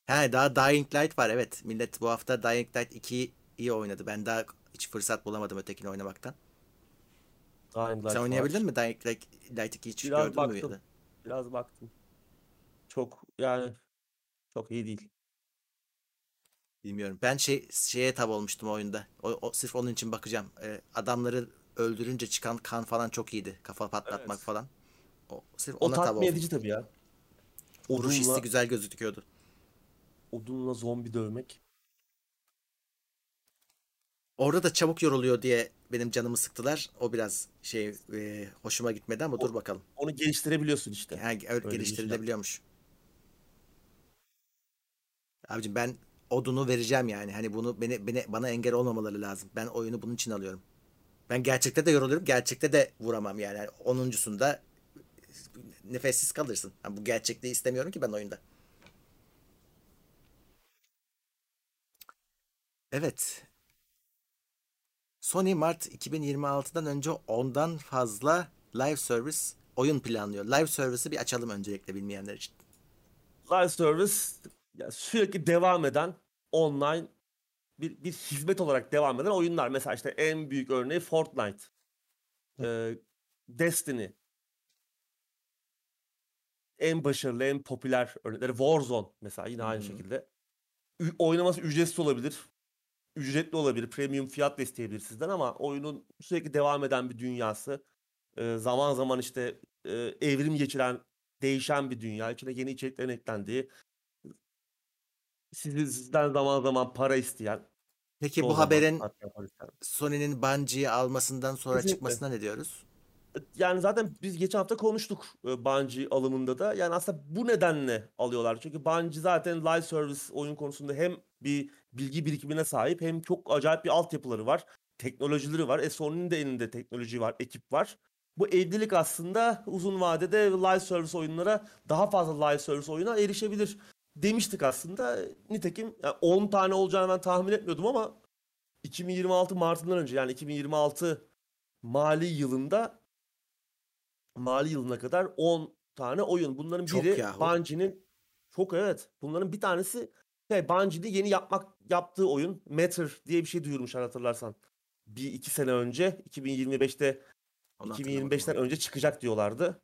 He daha Dying Light var evet. Millet bu hafta Dying Light 2'yi iyi oynadı. Ben daha hiç fırsat bulamadım ötekini oynamaktan. Dying Light Sen var. oynayabildin mi Dying Light, Light 2'yi hiç Biraz gördün mü? ya baktım. da? Biraz baktım. Çok yani çok iyi değil. Bilmiyorum. Ben şey şeye tab olmuştum oyunda. O, o- sırf onun için bakacağım. Ee, adamları öldürünce çıkan kan falan çok iyiydi. Kafa patlatmak Evet. falan. O, sırf O ona tab tatmin oldum. edici tabii ya. Vuruş hissi güzel gözüküyordu. Odunla zombi dövmek. Orada da çabuk yoruluyor diye benim canımı sıktılar. O biraz şey e, hoşuma gitmedi ama O- dur bakalım. Onu geliştirebiliyorsun işte. Yani öyle Öyle geliştirilebiliyormuş. Abicim ben odunu vereceğim yani. Hani bunu beni, beni bana engel olmamaları lazım. Ben oyunu bunun için alıyorum. Ben gerçekte de yoruluyorum. Gerçekte de vuramam yani. yani 10'uncusunda nefessiz kalırsın. Ha, bu gerçekliği istemiyorum ki ben oyunda. Evet. Sony Mart 2026'dan önce ondan fazla live service oyun planlıyor. Live service'ı bir açalım öncelikle bilmeyenler için. Live service sürekli devam eden online bir, bir hizmet olarak devam eden oyunlar. Mesela işte en büyük örneği Fortnite, ee, Destiny, en başarılı, en popüler örnekleri Warzone mesela yine aynı Hmm. şekilde. Ü- oynaması ücretsiz olabilir. Ücretli olabilir. Premium fiyat isteyebilir sizden ama oyunun sürekli devam eden bir dünyası. Ee, zaman zaman işte e, evrim geçiren, değişen bir dünya. İçine yeni içeriklerin eklendiği. Sizi, sizden zaman zaman para isteyen. Peki bu haberin. Sony'nin Bungie'yi almasından sonra Kesinlikle. çıkmasına ne diyoruz? Yani zaten biz geçen hafta konuştuk e, Bungie alımında da. Yani aslında bu nedenle alıyorlar. Çünkü Bungie zaten live service oyun konusunda hem bir bilgi birikimine sahip hem çok acayip bir altyapıları var. Teknolojileri var. E Sony'nin de elinde teknoloji var, ekip var. Bu evlilik aslında uzun vadede live service oyunlara daha fazla live service oyuna erişebilir demiştik aslında. Nitekim yani 10 tane olacağını ben tahmin etmiyordum ama 2026 Mart'ından önce yani 2026 mali yılında mali yılına kadar 10 tane oyun. Bunların biri. Bungie'nin çok evet. Bunların bir tanesi şey, Bungie'de yeni yapmak yaptığı oyun Matter diye bir şey duyurmuşlar hatırlarsan. Bir iki sene önce 2025'te Onu hatırlamadım 2025'ten ama. önce çıkacak diyorlardı.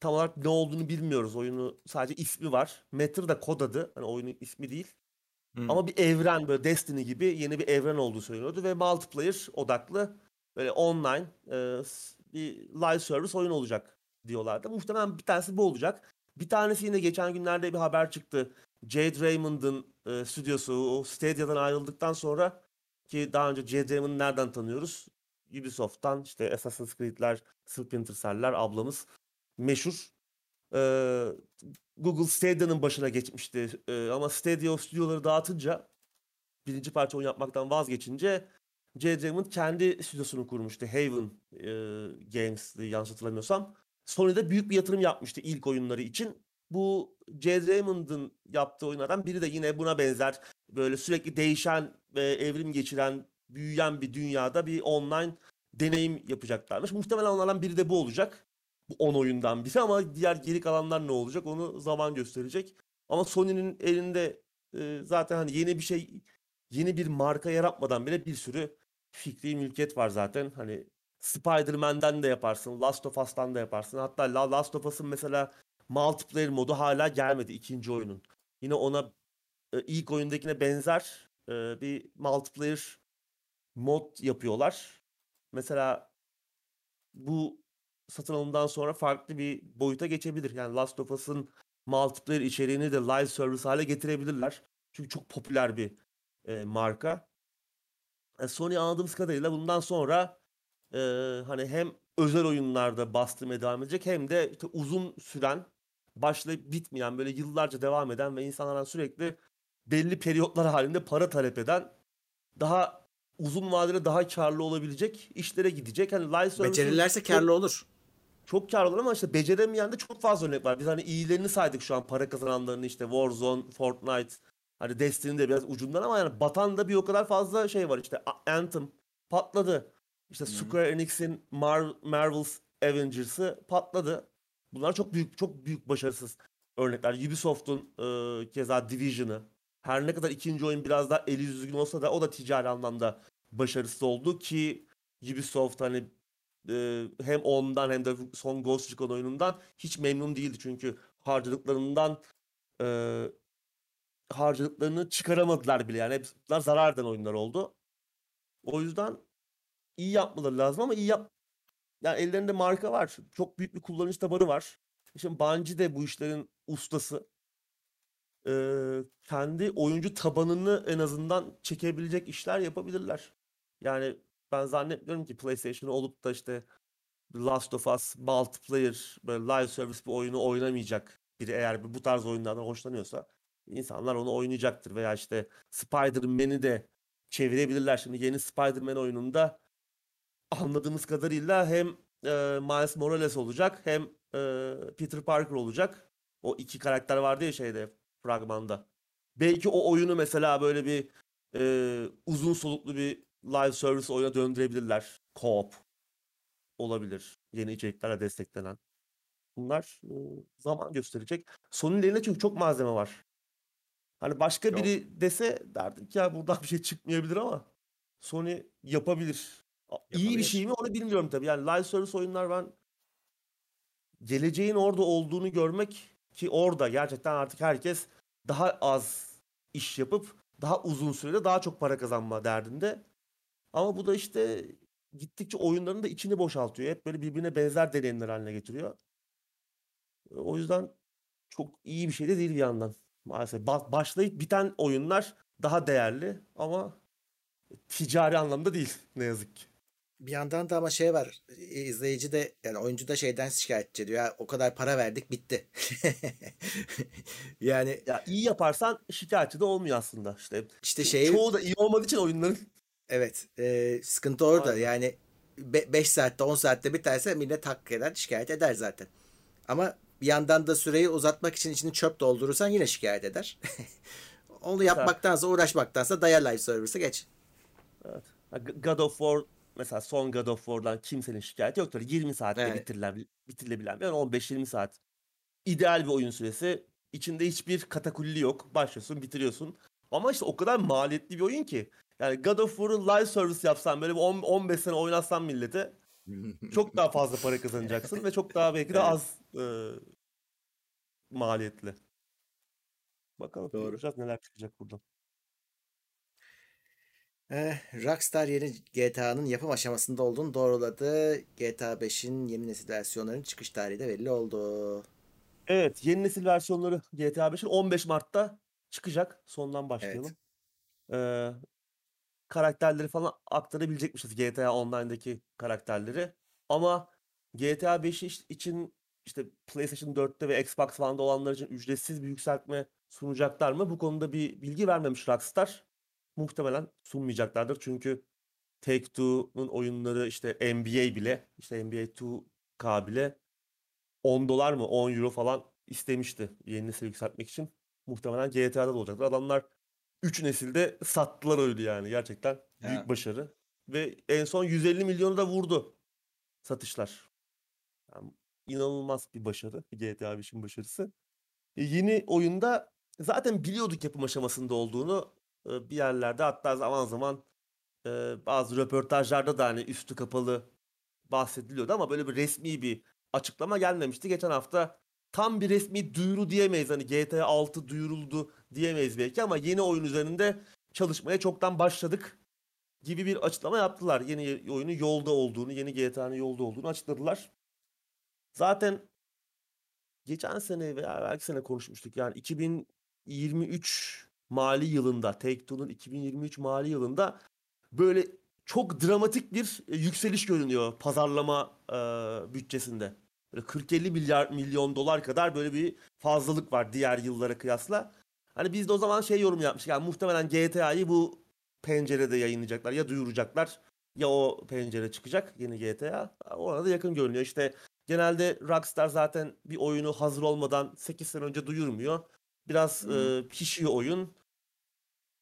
Tam olarak ne olduğunu bilmiyoruz. Oyunu sadece ismi var. Matter da kod adı. Hani oyunun ismi değil. Hmm. Ama bir evren böyle Destiny gibi yeni bir evren olduğu söyleniyordu ve multiplayer odaklı böyle online e, bir live service oyun olacak diyorlardı. Muhtemelen bir tanesi bu olacak. Bir tanesi yine geçen günlerde bir haber çıktı. Jade Raymond'ın e, stüdyosu o Stadia'dan ayrıldıktan sonra ki daha önce Raymond'ı nereden tanıyoruz? Ubisoft'tan işte Assassin's Creed'ler, Splinter Cell'ler ablamız meşhur. Ee, Google Stadia'nın başına geçmişti. Ee, ama Stadia o stüdyoları dağıtınca birinci parça oyun yapmaktan vazgeçince J. Kendi stüdyosunu kurmuştu. Haven e, Games yanlış hatırlamıyorsam. Sony'de büyük bir yatırım yapmıştı ilk oyunları için. Bu J. Raymond'ın yaptığı oyunlardan biri de yine buna benzer böyle sürekli değişen ve evrim geçiren, büyüyen bir dünyada bir online deneyim yapacaklarmış. Muhtemelen onlardan biri de bu olacak. Bu 10 oyundan biri ama diğer geri kalanlar ne olacak onu zaman gösterecek. Ama Sony'nin elinde e, zaten hani yeni bir şey, yeni bir marka yaratmadan bile bir sürü fikri mülkiyet var zaten. Hani Spider-Man'den de yaparsın, Last of Us'tan da yaparsın. Hatta La- Last of Us'ın mesela multiplayer modu hala gelmedi ikinci oyunun. Yine ona e, ilk oyundakine benzer e, bir multiplayer mod yapıyorlar. Mesela bu satın alımdan sonra farklı bir boyuta geçebilir. Yani Last of Us'ın multiplayer içeriğini de live service hale getirebilirler. Çünkü çok popüler bir e, marka. E, Sony anladığımız kadarıyla bundan sonra e, hani hem özel oyunlarda bastırmaya devam edecek hem de işte uzun süren başlayıp bitmeyen böyle yıllarca devam eden ve insanlardan sürekli belli periyotlar halinde para talep eden daha uzun vadede daha karlı olabilecek işlere gidecek. Hani live Becerirlerse çok- karlı olur. çok karlı olur ama işte beceremeyen de çok fazla örnek var. Biz hani iyilerini saydık şu an para kazananlarını işte Warzone, Fortnite, hani Destiny de biraz ucundan ama yani batan da bir o kadar fazla şey var işte Anthem patladı. İşte Square Enix'in Mar- Marvel's Avengers'ı patladı. Bunlar çok büyük çok büyük başarısız örnekler. Ubisoft'un e, keza Division'ı her ne kadar ikinci oyun biraz daha eli düzgün olsa da o da ticari anlamda başarısız oldu ki Ubisoft hani e, hem ondan hem de son Ghost Recon oyunundan hiç memnun değildi çünkü harcadıklarından e, harcadıklarını çıkaramadılar bile yani hep zarar eden oyunlar oldu. O yüzden iyi yapmaları lazım ama iyi yap yani ellerinde marka var. Çok büyük bir kullanıcı tabanı var. Şimdi Bungie de bu işlerin ustası. Ee, kendi oyuncu tabanını en azından çekebilecek işler yapabilirler. Yani ben zannetmiyorum ki PlayStation olup da işte Last of Us multiplayer böyle live service bir oyunu oynamayacak biri eğer bu tarz oyunlardan hoşlanıyorsa insanlar onu oynayacaktır veya işte Spider-Man'i de çevirebilirler. Şimdi yeni Spider-Man oyununda anladığımız kadarıyla hem e, Miles Morales olacak hem e, Peter Parker olacak. O iki karakter vardı ya şeyde fragmanda. Belki o oyunu mesela böyle bir e, uzun soluklu bir live service oyuna döndürebilirler. Co-op olabilir. Yeni içeriklerle desteklenen. Bunlar e, zaman gösterecek. Sony'nin elinde çünkü çok malzeme var. Hani başka Yok. biri dese derdim ki ya buradan bir şey çıkmayabilir ama Sony yapabilir. İyi bir şey mi onu bilmiyorum tabii. Yani live service oyunlar ben geleceğin orada olduğunu görmek ki orada gerçekten artık herkes daha az iş yapıp daha uzun sürede daha çok para kazanma derdinde. Ama bu da işte gittikçe oyunların da içini boşaltıyor. Hep böyle birbirine benzer deneyimler haline getiriyor. O yüzden çok iyi bir şey de değil bir yandan. Maalesef Ba- başlayıp biten oyunlar daha değerli ama ticari anlamda değil ne yazık ki. Bir yandan da ama şey var. e, izleyici de yani oyuncu da şeyden şikayetçi ediyor. Ya o kadar para verdik bitti. yani Ya iyi yaparsan şikayetçi de olmuyor aslında. İşte işte şey çoğu da iyi olmadığı için oyunların evet e, sıkıntı orada. Aynen. Yani 5 saatte 10 saatte biterse millet hak eder şikayet eder zaten. Ama bir yandan da süreyi uzatmak için içini çöp doldurursan yine şikayet eder. Onu yapmaktansa uğraşmaktansa daya live service'e geç. Evet. God of War mesela son God of War'dan kimsenin şikayeti yoktur. 20 saatte Evet. bitirilen, bitirilebilen yani 15-20 saat. İdeal bir oyun süresi. İçinde hiçbir katakulli yok. Başlıyorsun, bitiriyorsun. Ama işte o kadar maliyetli bir oyun ki. Yani God of War'ı live service yapsan böyle bir 10 15 sene oynatsan millete çok daha fazla para kazanacaksın ve çok daha belki de Evet. az e, maliyetli. Bakalım Doğru. neler çıkacak buradan. Eh, Rockstar yeni GTA'nın yapım aşamasında olduğunu doğruladı. GTA 5'in yeni nesil versiyonlarının çıkış tarihi de belli oldu. Evet, yeni nesil versiyonları GTA 5'in 15 Mart'ta çıkacak. Sondan başlayalım. Ee, karakterleri falan aktarabilecekmişiz GTA Online'daki karakterleri. Ama GTA 5 iş- için işte PlayStation 4'te ve Xbox One'da olanlar için ücretsiz bir yükseltme sunacaklar mı? Bu konuda bir bilgi vermemiş Rockstar. Muhtemelen sunmayacaklardır. Çünkü Take-Two'nun oyunları işte NBA bile, işte NBA 2K bile 10 dolar mı 10 euro falan istemişti yeni nesil yükseltmek için. Muhtemelen GTA'da da olacaktır. Adamlar 3 nesilde sattılar oyunu yani. Gerçekten büyük Ya. başarı. Ve en son 150 milyonu da vurdu satışlar. Yani inanılmaz bir başarı. GTA 5'in başarısı. E, yeni oyunda zaten biliyorduk yapım aşamasında olduğunu. E, bir yerlerde hatta zaman zaman e, bazı röportajlarda da hani üstü kapalı bahsediliyordu ama böyle bir resmi bir açıklama gelmemişti. Geçen hafta tam bir resmi duyuru diyemeyiz. Hani GTA 6 duyuruldu diyemeyiz belki ama yeni oyun üzerinde çalışmaya çoktan başladık gibi bir açıklama yaptılar. Yeni oyunun yolda olduğunu, yeni GTA'nın yolda olduğunu açıkladılar. Zaten geçen sene veya belki sene konuşmuştuk. Yani 2023 mali yılında, Take-Two'nun 2023 mali yılında böyle çok dramatik bir e, yükseliş görünüyor pazarlama e, bütçesinde. Böyle 40-50 milyar milyon dolar kadar böyle bir fazlalık var diğer yıllara kıyasla. Hani biz de o zaman şey yorum yapmıştık. Yani muhtemelen GTA'yı bu pencerede yayınlayacaklar ya duyuracaklar ya o pencere çıkacak yeni GTA. Ona da yakın görünüyor. İşte genelde Rockstar zaten bir oyunu hazır olmadan 8 sene önce duyurmuyor. Biraz e, pişiyor oyun.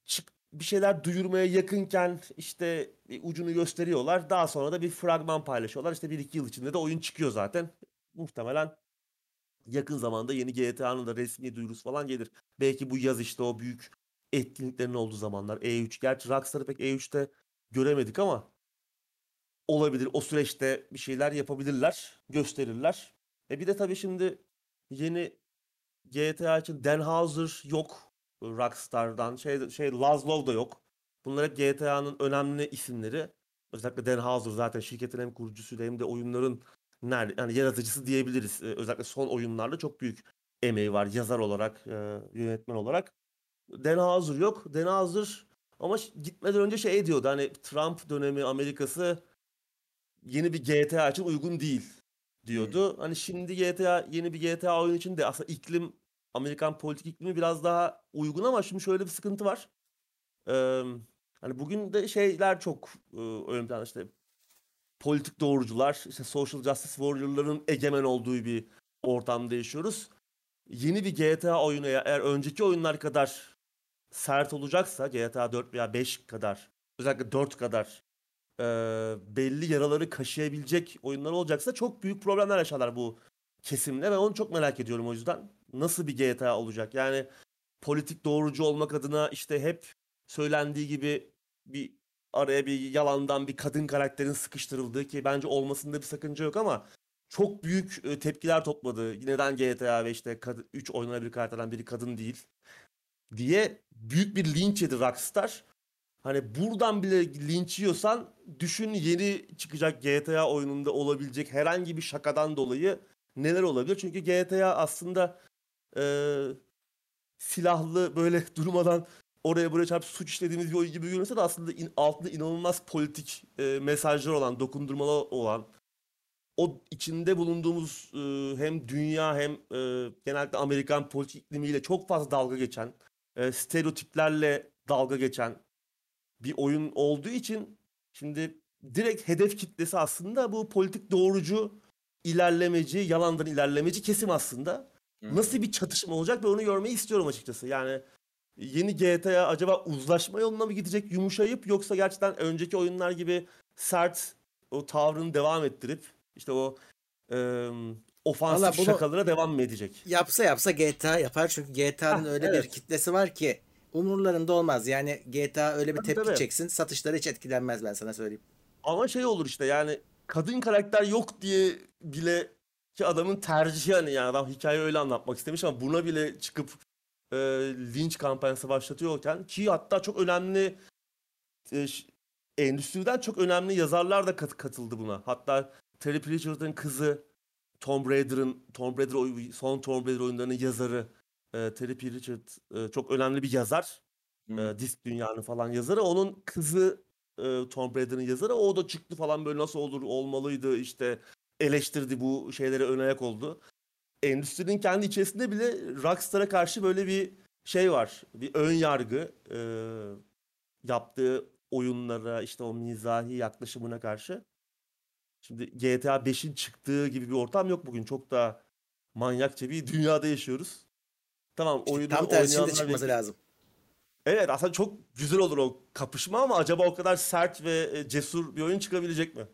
Çık, bir şeyler duyurmaya yakınken işte ucunu gösteriyorlar. Daha sonra da bir fragman paylaşıyorlar. İşte bir iki yıl içinde de oyun çıkıyor zaten. Muhtemelen yakın zamanda yeni GTA'nın da resmi duyurusu falan gelir. Belki bu yaz işte o büyük etkinliklerin olduğu zamanlar E3. Gerçi Rockstar'ı pek E3'te göremedik ama olabilir. O süreçte bir şeyler yapabilirler, gösterirler. E bir de tabii şimdi yeni GTA için Dan Houser yok. Rockstar'dan şey şey Laszlo da yok. Bunlar hep GTA'nın önemli isimleri. Özellikle Dan Houser zaten şirketin hem kurucusuydu hem de oyunların nerede yani yaratıcısı diyebiliriz. Ee, özellikle son oyunlarda çok büyük emeği var yazar olarak, e, yönetmen olarak. Dan Houser yok. Dan Houser ama gitmeden önce şey diyordu hani Trump dönemi Amerika'sı yeni bir GTA için uygun değil diyordu. Hani şimdi GTA yeni bir GTA oyun için de aslında iklim Amerikan politik iklimi biraz daha uygun ama şimdi şöyle bir sıkıntı var. Ee, hani bugün de şeyler çok e, ön planda işte politik doğrucular, işte social justice warrior'ların egemen olduğu bir ortamda yaşıyoruz. Yeni bir GTA oyunu eğer önceki oyunlar kadar sert olacaksa GTA 4 veya 5 kadar özellikle 4 kadar e, belli yaraları kaşıyabilecek oyunlar olacaksa çok büyük problemler yaşarlar bu kesimle ve onu çok merak ediyorum o yüzden. Nasıl bir GTA olacak? Yani politik doğrucu olmak adına işte hep söylendiği gibi bir araya bir yalandan bir kadın karakterin sıkıştırıldığı ki bence olmasında bir sakınca yok ama çok büyük tepkiler topladı. Neden GTA ve işte 3 oynanabilir karakterden biri kadın değil diye büyük bir linç yedi Rockstar. Hani buradan bile linç yiyorsan düşün yeni çıkacak GTA oyununda olabilecek herhangi bir şakadan dolayı neler olabilir? Çünkü GTA aslında e, silahlı böyle durmadan oraya buraya çarpıp suç işlediğimiz bir oyun gibi görünse de aslında in, altında inanılmaz politik e, mesajlar olan, dokundurmalı olan o içinde bulunduğumuz e, hem dünya hem e, genellikle Amerikan politik iklimiyle çok fazla dalga geçen, e, stereotiplerle dalga geçen bir oyun olduğu için şimdi direkt hedef kitlesi aslında bu politik doğrucu ilerlemeci, yalandan ilerlemeci kesim aslında. Nasıl bir çatışma olacak ve onu görmeyi istiyorum açıkçası. Yani yeni GTA acaba uzlaşma yoluna mı gidecek yumuşayıp yoksa gerçekten önceki oyunlar gibi sert o tavrını devam ettirip işte o e, ofansif şakalara devam mı edecek? Yapsa yapsa GTA yapar çünkü GTA'nın öyle evet. bir kitlesi var ki umurlarında olmaz. Yani GTA öyle bir tepki tabii, çeksin satışları hiç etkilenmez ben sana söyleyeyim. Ama şey olur işte yani kadın karakter yok diye bile ki adamın tercihi hani yani adam hikaye öyle anlatmak istemiş ama buna bile çıkıp e, linç kampanyası başlatıyorken ki hatta çok önemli e, endüstriden çok önemli yazarlar da kat, katıldı buna. Hatta Terry Pratchett'ın kızı Tom Raider'ın Tom Raider son Tom Raider oyunlarının yazarı e, Terry Pratchett e, çok önemli bir yazar. Hmm. E, Disk Dünyanın falan yazarı. Onun kızı e, Tom Raider'ın yazarı. O da çıktı falan böyle nasıl olur olmalıydı işte eleştirdi bu şeylere ön ayak oldu. Endüstrinin kendi içerisinde bile Rockstar'a karşı böyle bir şey var. Bir ön yargı e, yaptığı oyunlara işte o mizahi yaklaşımına karşı. Şimdi GTA 5'in çıktığı gibi bir ortam yok bugün. Çok daha manyakça bir dünyada yaşıyoruz. Tamam oyunu Tam tersinde çıkması lazım. Evet aslında çok güzel olur o kapışma ama acaba o kadar sert ve e, cesur bir oyun çıkabilecek mi?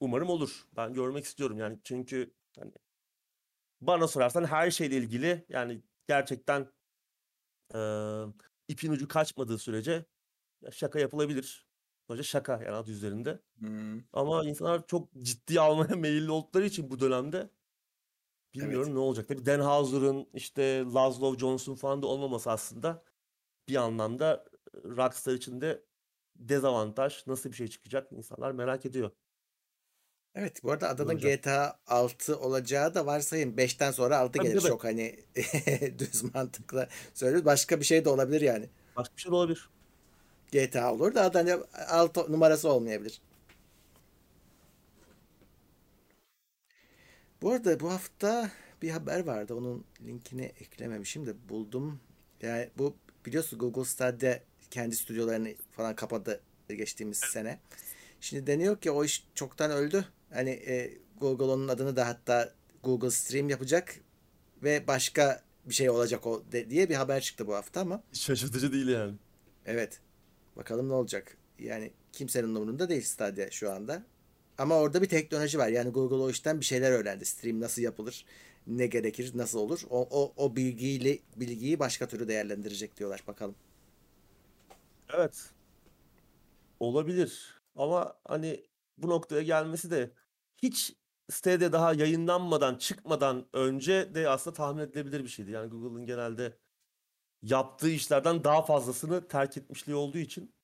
Umarım olur. Ben görmek istiyorum yani çünkü hani bana sorarsan her şeyle ilgili yani gerçekten e, ipin ucu kaçmadığı sürece şaka yapılabilir. Sonuçta şaka yani adı üzerinde. Hmm. Ama insanlar çok ciddi almaya meyilli oldukları için bu dönemde bilmiyorum evet. ne olacak. Tabii Dan Houser'ın işte Laszlo Johnson falan da olmaması aslında bir anlamda Rockstar için de dezavantaj. Nasıl bir şey çıkacak insanlar merak ediyor. Evet bu arada Olacak. GTA 6 olacağı da varsayın 5'ten sonra 6 Tabii, gelir. tabii. Çok hani düz mantıkla söylüyoruz. Başka bir şey de olabilir yani. Başka bir şey de olabilir. GTA olur da hani 6 numarası olmayabilir. Bu arada bu hafta bir haber vardı. Onun linkini eklememişim de buldum. Yani bu biliyorsun Google Stadia kendi stüdyolarını falan kapadı geçtiğimiz sene. Şimdi deniyor ki o iş çoktan öldü. Hani e, Google onun adını da hatta Google Stream yapacak ve başka bir şey olacak o de, diye bir haber çıktı bu hafta ama. Şaşırtıcı değil yani. Evet. Bakalım ne olacak. Yani kimsenin umurunda değil Stadia şu anda. Ama orada bir teknoloji var. Yani Google o işten bir şeyler öğrendi. Stream nasıl yapılır, ne gerekir, nasıl olur. O, o, o bilgiyle bilgiyi başka türlü değerlendirecek diyorlar. Bakalım. Evet. Olabilir. Ama hani bu noktaya gelmesi de hiç sitede daha yayınlanmadan, çıkmadan önce de aslında tahmin edilebilir bir şeydi. Yani Google'ın genelde yaptığı işlerden daha fazlasını terk etmişliği olduğu için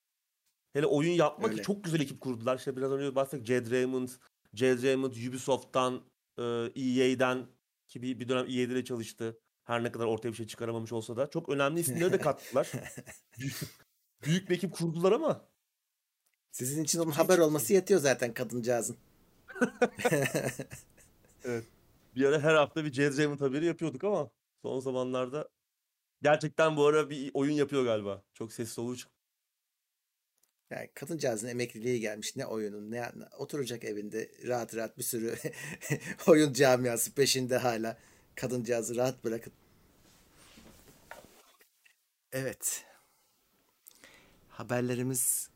hele oyun yapmak Öyle. çok güzel ekip kurdular. İşte biraz önce bahsettik Jed Raymond, Jed Raymond Ubisoft'tan, e, EA'den ki bir, bir dönem EA'de de çalıştı. Her ne kadar ortaya bir şey çıkaramamış olsa da çok önemli isimleri de kattılar. Büyük bir ekip kurdular ama Sizin için onun haber olması yetiyor zaten kadıncağızın. Evet. Bir ara her hafta bir Jazz Raymond haberi yapıyorduk ama son zamanlarda gerçekten bu ara bir oyun yapıyor galiba. Çok sessiz olduğu için. Yani kadıncağızın emekliliği gelmiş. Ne oyunun ne oturacak evinde rahat rahat bir sürü oyun camiası peşinde hala. Kadıncağızı rahat bırakın. Evet. Haberlerimiz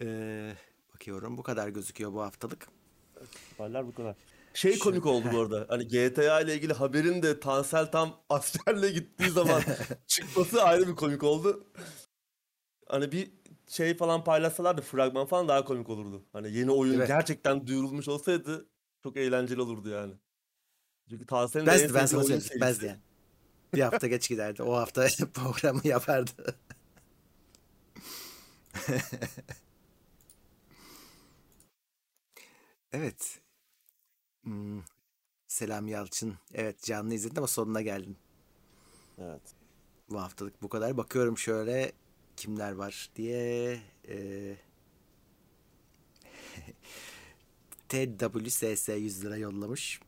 eee, bakıyorum bu kadar gözüküyor bu haftalık. Haberler bu kadar. Şey komik oldu bu arada. Hani GTA ile ilgili haberin de Tansel tam askerle gittiği zaman çıkması ayrı bir komik oldu. Hani bir şey falan paylaşsalardı fragman falan daha komik olurdu. Hani yeni oyun Evet. gerçekten duyurulmuş olsaydı çok eğlenceli olurdu yani. Çünkü en Bezdi ben sana söyleyeyim. Bezdi yani. Bir hafta geç giderdi. O hafta programı yapardı. Evet. Hmm, Selam Yalçın. Evet canlı izledin ama sonuna geldin. Evet. Bu haftalık bu kadar. Bakıyorum şöyle kimler var diye. Ee, TWSS 100 lira yollamış.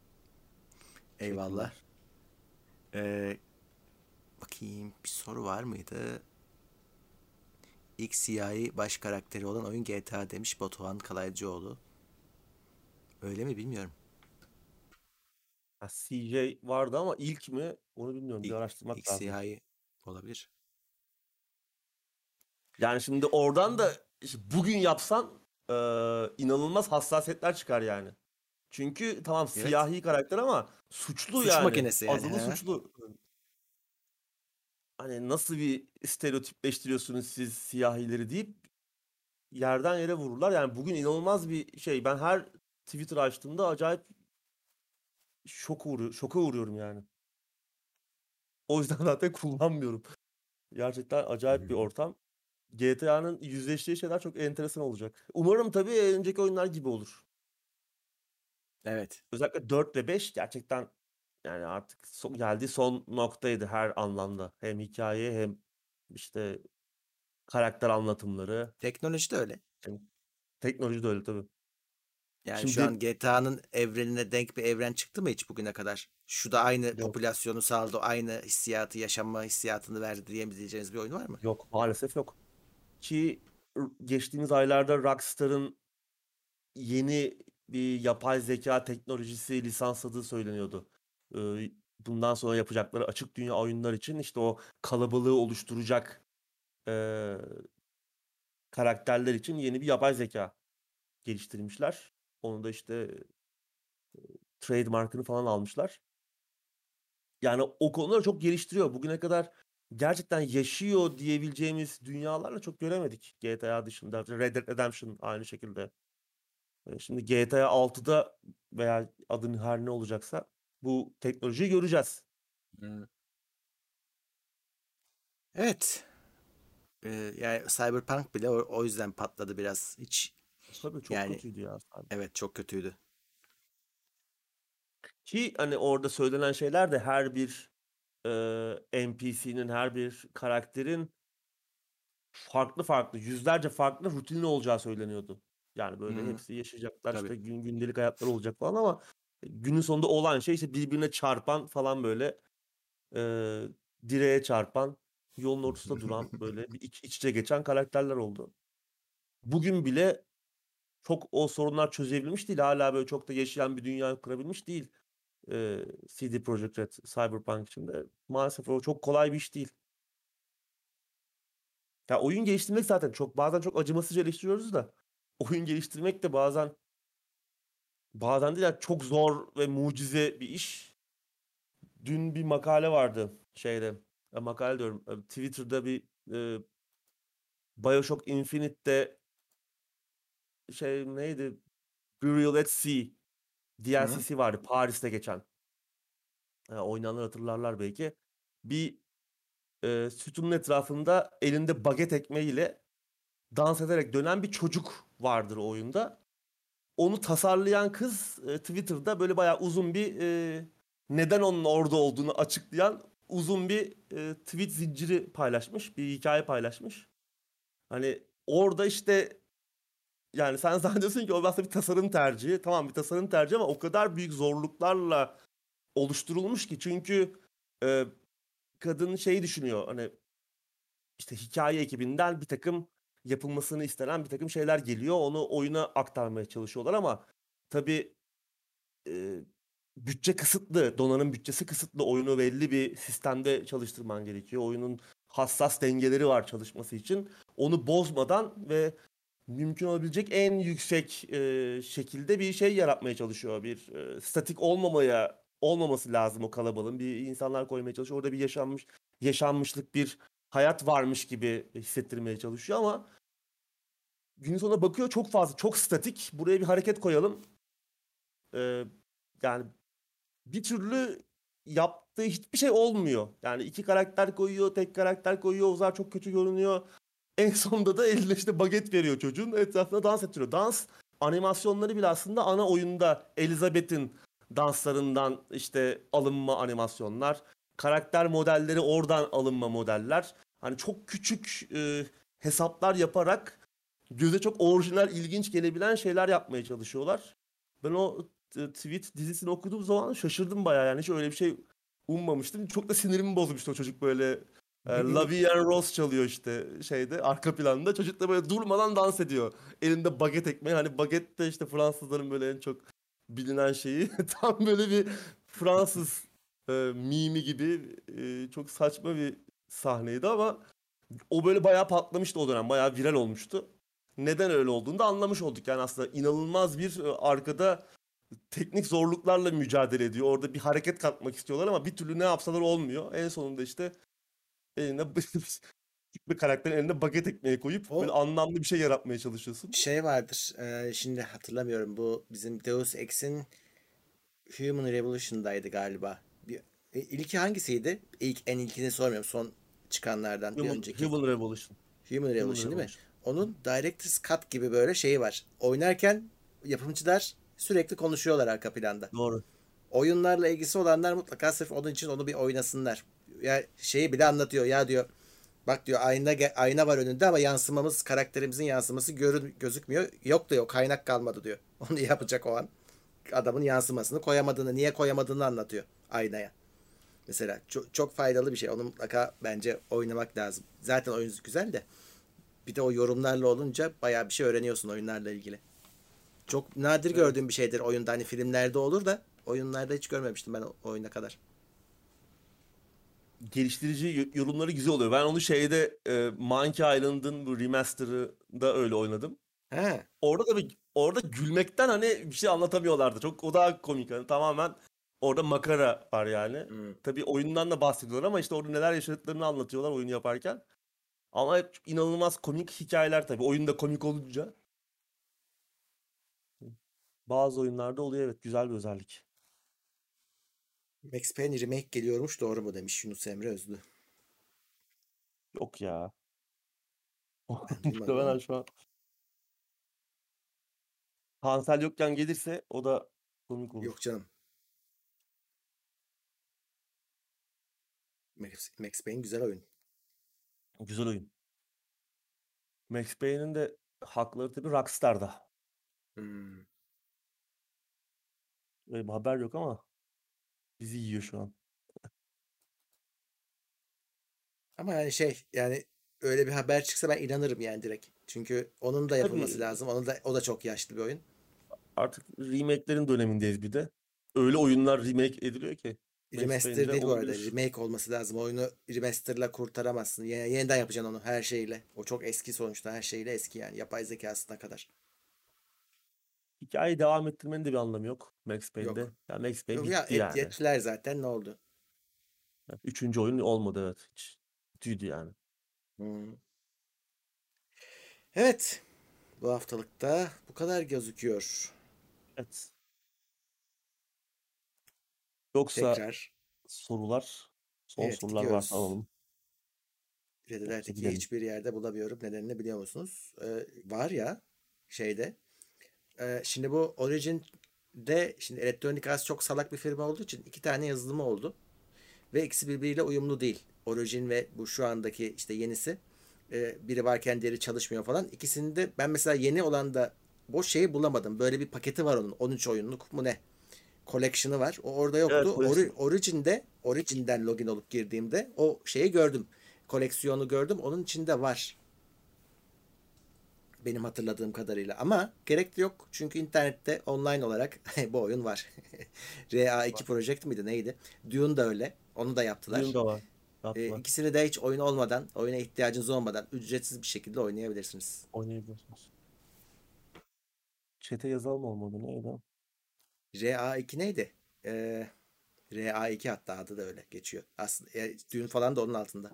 Eyvallah. Ee, bakayım bir soru var mıydı? İlk siyahi baş karakteri olan oyun GTA demiş Batuhan Kalaycıoğlu. Öyle mi bilmiyorum. Ha, CJ vardı ama ilk mi onu bilmiyorum. Bir araştırmak ilk lazım. siyahi olabilir. Yani şimdi oradan da işte bugün yapsan e, inanılmaz hassasiyetler çıkar yani. Çünkü tamam Evet. siyahi karakter ama suçlu Suç yani. makinesi yani, Azılı he. suçlu. Hani nasıl bir stereotipleştiriyorsunuz siz siyahileri deyip yerden yere vururlar. Yani bugün inanılmaz bir şey. Ben her Twitter açtığımda acayip şok uğru şoka uğruyorum yani. O yüzden zaten kullanmıyorum. Gerçekten acayip bir ortam. GTA'nın yüzleştiği şeyler çok enteresan olacak. Umarım tabii önceki oyunlar gibi olur. Evet. Özellikle 4 ve 5 gerçekten yani artık son, geldiği son noktaydı her anlamda. Hem hikaye hem işte karakter anlatımları. Teknoloji de öyle. Teknoloji de öyle tabii. Yani Şimdi şu an GTA'nın evrenine denk bir evren çıktı mı hiç bugüne kadar? Şu da aynı Yok. popülasyonu sağladı, aynı hissiyatı, yaşanma hissiyatını verdi diyebileceğiniz bir oyun var mı? yok maalesef yok. Ki geçtiğimiz aylarda Rockstar'ın yeni bir yapay zeka teknolojisi lisansladığı söyleniyordu. Bundan sonra yapacakları açık dünya oyunlar için işte o kalabalığı oluşturacak karakterler için yeni bir yapay zeka geliştirmişler. Onu da işte trademark'ını falan almışlar. Yani o konuları çok geliştiriyor. Bugüne kadar gerçekten yaşıyor diyebileceğimiz dünyalarla çok göremedik GTA dışında. Red Dead Redemption aynı şekilde. Şimdi GTA 6'da veya adın her ne olacaksa bu teknolojiyi göreceğiz. Evet. Ee, yani Cyberpunk bile o, o yüzden patladı biraz. Hiç Tabii çok yani kötüydü ya. abi. evet çok kötüydü. Ki hani orada söylenen şeyler de her bir e, NPC'nin, her bir karakterin farklı farklı, yüzlerce farklı rutini olacağı söyleniyordu. Yani böyle hı. hepsi yaşayacaklar Tabii. işte gün gündelik hayatları olacak falan ama günün sonunda olan şey işte birbirine çarpan falan böyle e, direğe çarpan, yolun ortasında duran böyle bir iç, iç içe geçen karakterler oldu. Bugün bile çok o sorunlar çözebilmiş değil. Hala böyle çok da yaşayan bir dünya kurabilmiş değil. E, CD Projekt Red Cyberpunk için de. Maalesef o çok kolay bir iş değil. Ya oyun geliştirmek zaten çok bazen çok acımasızca eleştiriyoruz da oyun geliştirmek de bazen bazen değil yani çok zor ve mucize bir iş. Dün bir makale vardı şeyde. Ya makale diyorum. e, Twitter'da bir e, BioShock Infinite'de şey neydi? Burial at Sea DLC'si vardı Paris'te geçen. E, oynayanlar hatırlarlar belki. Bir e, sütunun etrafında elinde baget ekmeğiyle dans ederek dönen bir çocuk vardır oyunda. Onu tasarlayan kız e, Twitter'da böyle bayağı uzun bir e, neden onun orada olduğunu açıklayan uzun bir e, tweet zinciri paylaşmış. Bir hikaye paylaşmış. Hani orada işte yani sen zannediyorsun ki o aslında bir tasarım tercihi. Tamam bir tasarım tercihi ama o kadar büyük zorluklarla oluşturulmuş ki çünkü e, kadın şeyi düşünüyor hani işte hikaye ekibinden bir takım yapılmasını istenen bir takım şeyler geliyor. Onu oyuna aktarmaya çalışıyorlar ama tabii e, bütçe kısıtlı, donanım bütçesi kısıtlı. Oyunu belli bir sistemde çalıştırman gerekiyor. Oyunun hassas dengeleri var çalışması için. Onu bozmadan ve mümkün olabilecek en yüksek e, şekilde bir şey yaratmaya çalışıyor. Bir e, statik olmamaya olmaması lazım o kalabalığın. Bir insanlar koymaya çalışıyor. Orada bir yaşanmış yaşanmışlık bir hayat varmış gibi hissettirmeye çalışıyor ama günün sonunda bakıyor çok fazla çok statik. Buraya bir hareket koyalım. Ee, yani bir türlü yaptığı hiçbir şey olmuyor. Yani iki karakter koyuyor, tek karakter koyuyor. Ozar çok kötü görünüyor. En sonunda da eline işte baget veriyor çocuğun. Etrafında dans ettiriyor. Dans animasyonları bile aslında ana oyunda Elizabeth'in danslarından işte alınma animasyonlar. Karakter modelleri oradan alınma modeller. Hani çok küçük e, hesaplar yaparak göze çok orijinal, ilginç gelebilen şeyler yapmaya çalışıyorlar. Ben o t- tweet dizisini okuduğum zaman şaşırdım bayağı yani hiç öyle bir şey ummamıştım. Çok da sinirimi bozmuştu o çocuk böyle e, La Vie en Rose çalıyor işte şeyde arka planda. Çocuk da böyle durmadan dans ediyor. Elinde baget ekmeği. Hani baget de işte Fransızların böyle en çok bilinen şeyi. Tam böyle bir Fransız e, mimi gibi e, çok saçma bir sahneydi ama o böyle bayağı patlamıştı o dönem. Bayağı viral olmuştu. Neden öyle olduğunu da anlamış olduk. Yani aslında inanılmaz bir e, arkada teknik zorluklarla mücadele ediyor. Orada bir hareket katmak istiyorlar ama bir türlü ne yapsalar olmuyor. En sonunda işte eline bir karakterin eline baget ekmeği koyup O- böyle anlamlı bir şey yaratmaya çalışıyorsun. Şey vardır. e, şimdi hatırlamıyorum. Bu bizim Deus Ex'in Human Revolution'daydı galiba. Bir, e, ilki hangisiydi? İlk en ilkini sormuyorum. Son çıkanlardan bir Human, önceki. Human Revolution. Human Revolution değil mi? Revolution. Onun Director's Cut gibi böyle şeyi var. Oynarken yapımcılar sürekli konuşuyorlar arka planda. Doğru. Oyunlarla ilgisi olanlar mutlaka sırf onun için onu bir oynasınlar. Ya şeyi bile anlatıyor. Ya diyor bak diyor ayna ayna var önünde ama yansımamız karakterimizin yansıması görün gözükmüyor. Yok diyor kaynak kalmadı diyor. Onu yapacak o an. Adamın yansımasını koyamadığını, niye koyamadığını anlatıyor aynaya. Mesela çok, çok faydalı bir şey. Onu mutlaka bence oynamak lazım. Zaten oyun güzel de bir de o yorumlarla olunca bayağı bir şey öğreniyorsun oyunlarla ilgili. Çok nadir gördüğüm bir şeydir oyunda. Hani filmlerde olur da oyunlarda hiç görmemiştim ben o oyuna kadar. Geliştirici yorumları güzel oluyor. Ben onu şeyde e, Monkey Island'ın bu remaster'ında öyle oynadım. He. Orada da bir orada gülmekten hani bir şey anlatamıyorlardı. Çok o daha komik hani tamamen orada makara var yani. Hmm. Tabii oyundan da bahsediyorlar ama işte orada neler yaşadıklarını anlatıyorlar oyunu yaparken. Ama inanılmaz komik hikayeler tabii. Oyunda komik olunca. Bazı oyunlarda oluyor evet güzel bir özellik. Max Payne remake geliyormuş doğru mu demiş Yunus Emre Özlü. Yok ya. Muhtemelen şu an Hansel yokken gelirse o da komik olur. Yok canım. Max, Max Payne güzel oyun. Güzel oyun. Max Payne'in de hakları tabii Rockstar'da. Hmm. Öyle bir haber yok ama bizi yiyor şu an. Ama yani şey yani öyle bir haber çıksa ben inanırım yani direkt. Çünkü onun da yapılması Tabii. lazım. Onun da o da çok yaşlı bir oyun. Artık remake'lerin dönemindeyiz bir de. Öyle oyunlar remake ediliyor ki. Remaster değil bu arada. Remake olması lazım. Oyunu remaster'la kurtaramazsın. Ye- yeniden yapacaksın onu her şeyle. O çok eski sonuçta her şeyle eski yani. Yapay zekasına kadar. Hikayeyi devam ettirmenin de bir anlamı yok Max Payne'de. Yok. Ya Max Payne Yok ya bitti et, yani. ettiler zaten ne oldu? Üçüncü oyun olmadı evet. Hiç kötüydü yani. Hmm. Evet. Bu haftalıkta bu kadar gözüküyor. Evet. Yoksa Tekrar sorular, son Evet, sorular gidiyoruz. varsa alalım. Red Alert Yoksa 2'yi gidelim. hiçbir yerde bulamıyorum. Nedenini biliyor musunuz? Ee, var ya şeyde. Ee, şimdi bu Origin'de şimdi Electronic Arts çok salak bir firma olduğu için iki tane yazılımı oldu. Ve ikisi birbiriyle uyumlu değil. Origin ve bu şu andaki işte yenisi. Ee, biri varken diğeri çalışmıyor falan. İkisinde ben mesela yeni olan da boş şeyi bulamadım. Böyle bir paketi var onun. 13 oyunluk mu ne? Collection'ı var. O orada yoktu. Evet, Ori-. Origin'de Origin'den login olup girdiğimde o şeyi gördüm. Koleksiyonu gördüm. Onun içinde var. Benim hatırladığım kadarıyla. Ama gerek de yok. Çünkü internette online olarak bu oyun var. RA2 Project miydi neydi? Dune da öyle. Onu da yaptılar. Oyun da var. Ee, Yaptılar. ikisini de hiç oyun olmadan, oyuna ihtiyacınız olmadan ücretsiz bir şekilde oynayabilirsiniz. Oynayabiliyorsunuz. Chat'e yazalım olmadı neydi? RA2 neydi? Ee, RA2 hatta adı da öyle geçiyor. Aslında e, Dune falan da onun altında.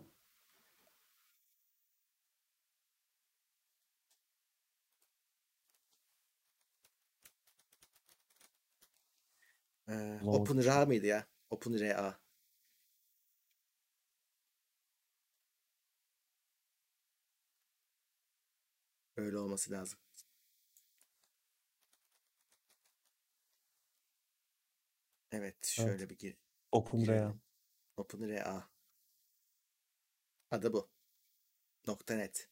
Ee. OpenRA mıydı ya? OpenRA. Öyle olması lazım. Evet, şöyle bir gir. OpenRA. Girelim. OpenRA. Adı bu. .net.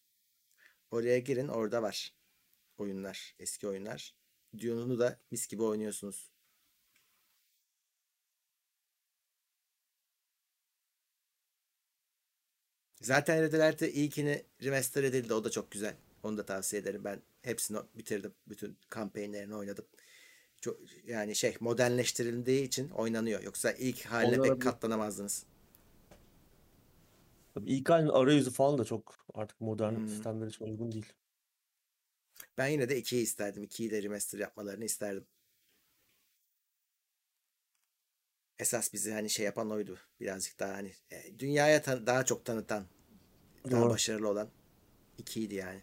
Oraya girin, orada var. Oyunlar, eski oyunlar. Dune'unu da mis gibi oynuyorsunuz. Zaten Red Alert'te ilkini remaster edildi. O da çok güzel. Onu da tavsiye ederim. Ben hepsini bitirdim. Bütün kampanyelerini oynadım. Çok, yani şey modernleştirildiği için oynanıyor. Yoksa ilk haline Onlara pek bir- katlanamazdınız. Tabii ilk halin arayüzü falan da çok artık modern Hmm. sistemler için uygun değil. Ben yine de 2'yi isterdim. 2'yi de remaster yapmalarını isterdim. Esas bizi hani şey yapan oydu. Birazcık daha hani e, dünyaya tan- daha çok tanıtan, daha Doğru. başarılı olan 2'ydi yani.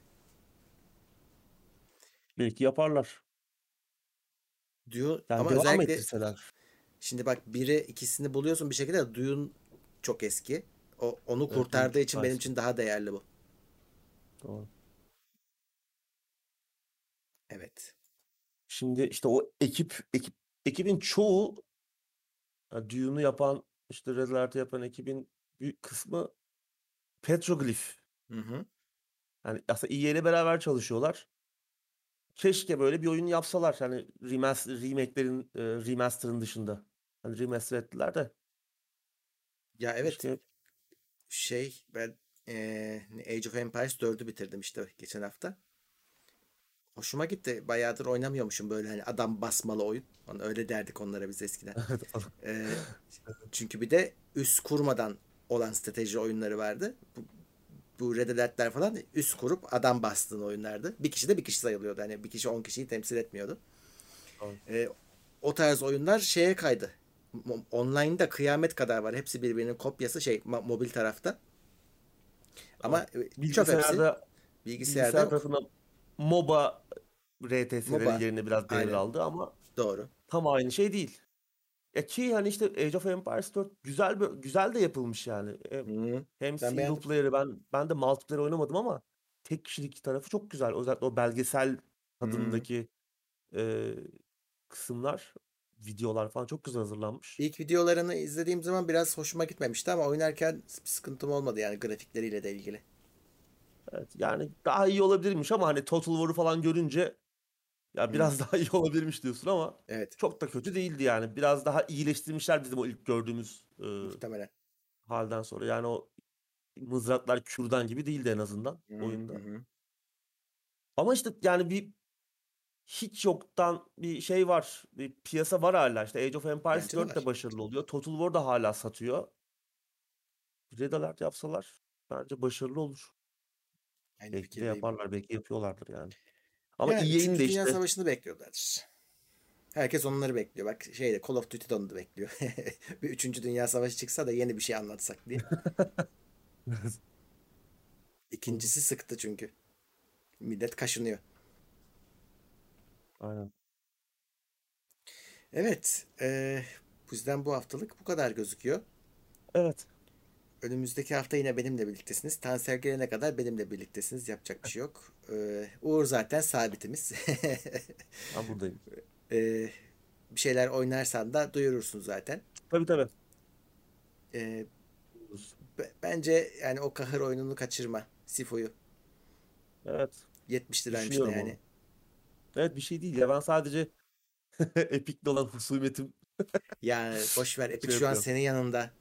Belki yaparlar. Dune Yani ama devam özellikle ettirseler. şimdi bak biri ikisini buluyorsun bir şekilde Dune çok eski. O onu Evet, kurtardığı için çok benim için daha değerli bu. Doğru. Evet. Şimdi işte o ekip ekip ekibin çoğu ya Dune'u yapan işte Red Alert'ı yapan ekibin büyük kısmı Petroglyph. Hı hı. Yani aslında EA ile beraber çalışıyorlar. Keşke böyle bir oyun yapsalar. Hani remaster, remake'lerin e, remaster'ın dışında. Hani remaster ettiler de. Ya evet Keşke şey ben eee, Age of Empires 4'ü bitirdim işte geçen hafta. Hoşuma gitti. Bayağıdır oynamıyormuşum böyle hani adam basmalı oyun. Onu öyle derdik onlara biz eskiden. Eee, çünkü bir de üst kurmadan olan strateji oyunları vardı. Bu, bu Red Alert'ler falan üst kurup adam bastığın oyunlardı. Bir kişi de bir kişi sayılıyordu. Hani bir kişi 10 kişiyi temsil etmiyordu. Eee, o tarz oyunlar şeye kaydı. Online'da kıyamet kadar var. Hepsi birbirinin kopyası şey ma- mobil tarafta. Ama e, çöp hepsi. bilgisayarda Bilgisayarda yok. MOBA RTS'lerin MOBA. yerine biraz devraldı ama Doğru. tam aynı şey değil. Ya ki hani işte Age of Empires 4 güzel bir, güzel de yapılmış yani. Hem, Hı. hem Ben single beğendim. player'ı ben ben de multiplayer oynamadım ama tek kişilik tarafı çok güzel. Özellikle o belgesel tadındaki e, kısımlar, videolar falan çok güzel hazırlanmış. İlk videolarını izlediğim zaman biraz hoşuma gitmemişti ama oynarken bir sıkıntım olmadı yani grafikleriyle de ilgili. Evet, yani daha iyi olabilirmiş ama hani Total War'u falan görünce ya biraz daha iyi olabilirmiş diyorsun ama Evet. çok da kötü değildi yani. Biraz daha iyileştirmişler bizim o ilk gördüğümüz e, Muhtemelen. halden sonra. Yani o mızraklar kürdan gibi değildi en azından Hı, oyunda. hı. Ama işte yani bir hiç yoktan bir şey var. Bir piyasa var hala. İşte Age of Empires Bence de 4 de var. başarılı oluyor. Total War da hala satıyor. Red Alert yapsalar bence başarılı olur. Aynı Belki de fikirdeyim. yaparlar. Belki yapıyorlardır yani. Ama Yani 3. de Dünya işte Savaşı'nı bekliyorlardır. Herkes onları bekliyor. Bak şeyde Call of Duty de onu da bekliyor. bir 3. Dünya Savaşı çıksa da yeni bir şey anlatsak diye. İkincisi sıktı çünkü. Millet kaşınıyor. aynen. Evet. eee bizden bu haftalık bu kadar gözüküyor. Evet. Önümüzdeki hafta yine benimle birliktesiniz. Tansel gelene kadar benimle birliktesiniz. Yapacak bir şey yok. Eee, Uğur zaten sabitimiz. Ben buradayım. Eee, bir şeyler oynarsan da duyurursun zaten. Tabii tabii. Eee, be- bence yani o kahır oyununu kaçırma. Sifo'yu. Evet. 70 liraymış da yani. onu. Evet bir şey değil ya. Ben sadece Epic'te olan husumetim Yani boş ver. Epic şey şu an senin yanında.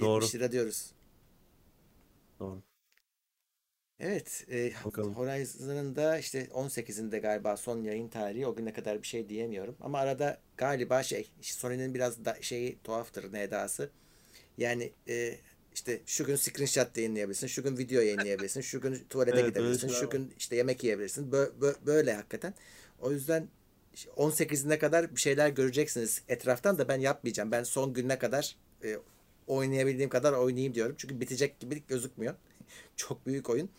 Doğru. 70 lira diyoruz. Doğru. Evet. E, Bakalım. Horizon'ın da işte 18'inde galiba son yayın tarihi. O güne kadar bir şey diyemiyorum. Ama arada galiba şey işte Sony'nin biraz da şeyi tuhaftır nedası. Yani e, işte şu gün screenshot yayınlayabilirsin, şu gün video yayınlayabilirsin, şu gün tuvalete Evet, gidebilirsin, şu gün işte yemek yiyebilirsin. Bö- bö- böyle hakikaten. O yüzden işte 18'ine kadar bir şeyler göreceksiniz etraftan da ben yapmayacağım. Ben son gününe kadar e, oynayabildiğim kadar oynayayım diyorum. Çünkü bitecek gibi gözükmüyor. Çok büyük oyun.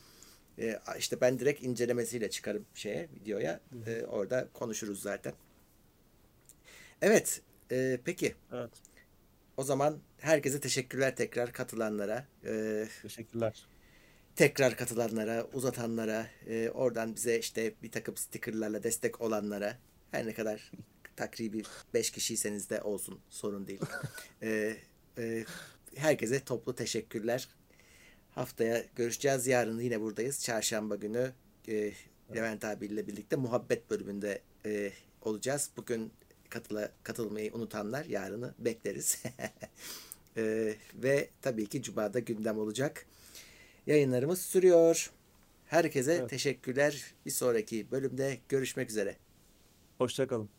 E, işte ben direkt incelemesiyle çıkarım şeye videoya. E, orada konuşuruz zaten. Evet. e, peki. Evet. O zaman herkese teşekkürler tekrar katılanlara. E, Teşekkürler. tekrar katılanlara, uzatanlara, e, oradan bize işte bir takım stickerlarla destek olanlara her ne kadar takribi 5 kişiyseniz de olsun sorun değil. E, e, herkese toplu teşekkürler. Haftaya görüşeceğiz. Yarın yine buradayız. Çarşamba günü e, Levent abiyle birlikte muhabbet bölümünde e, olacağız. Bugün katıla, katılmayı unutanlar yarını bekleriz. E, ve tabii ki Cuma'da gündem olacak. Yayınlarımız sürüyor. Herkese Evet. teşekkürler. Bir sonraki bölümde görüşmek üzere. Hoşça kalın.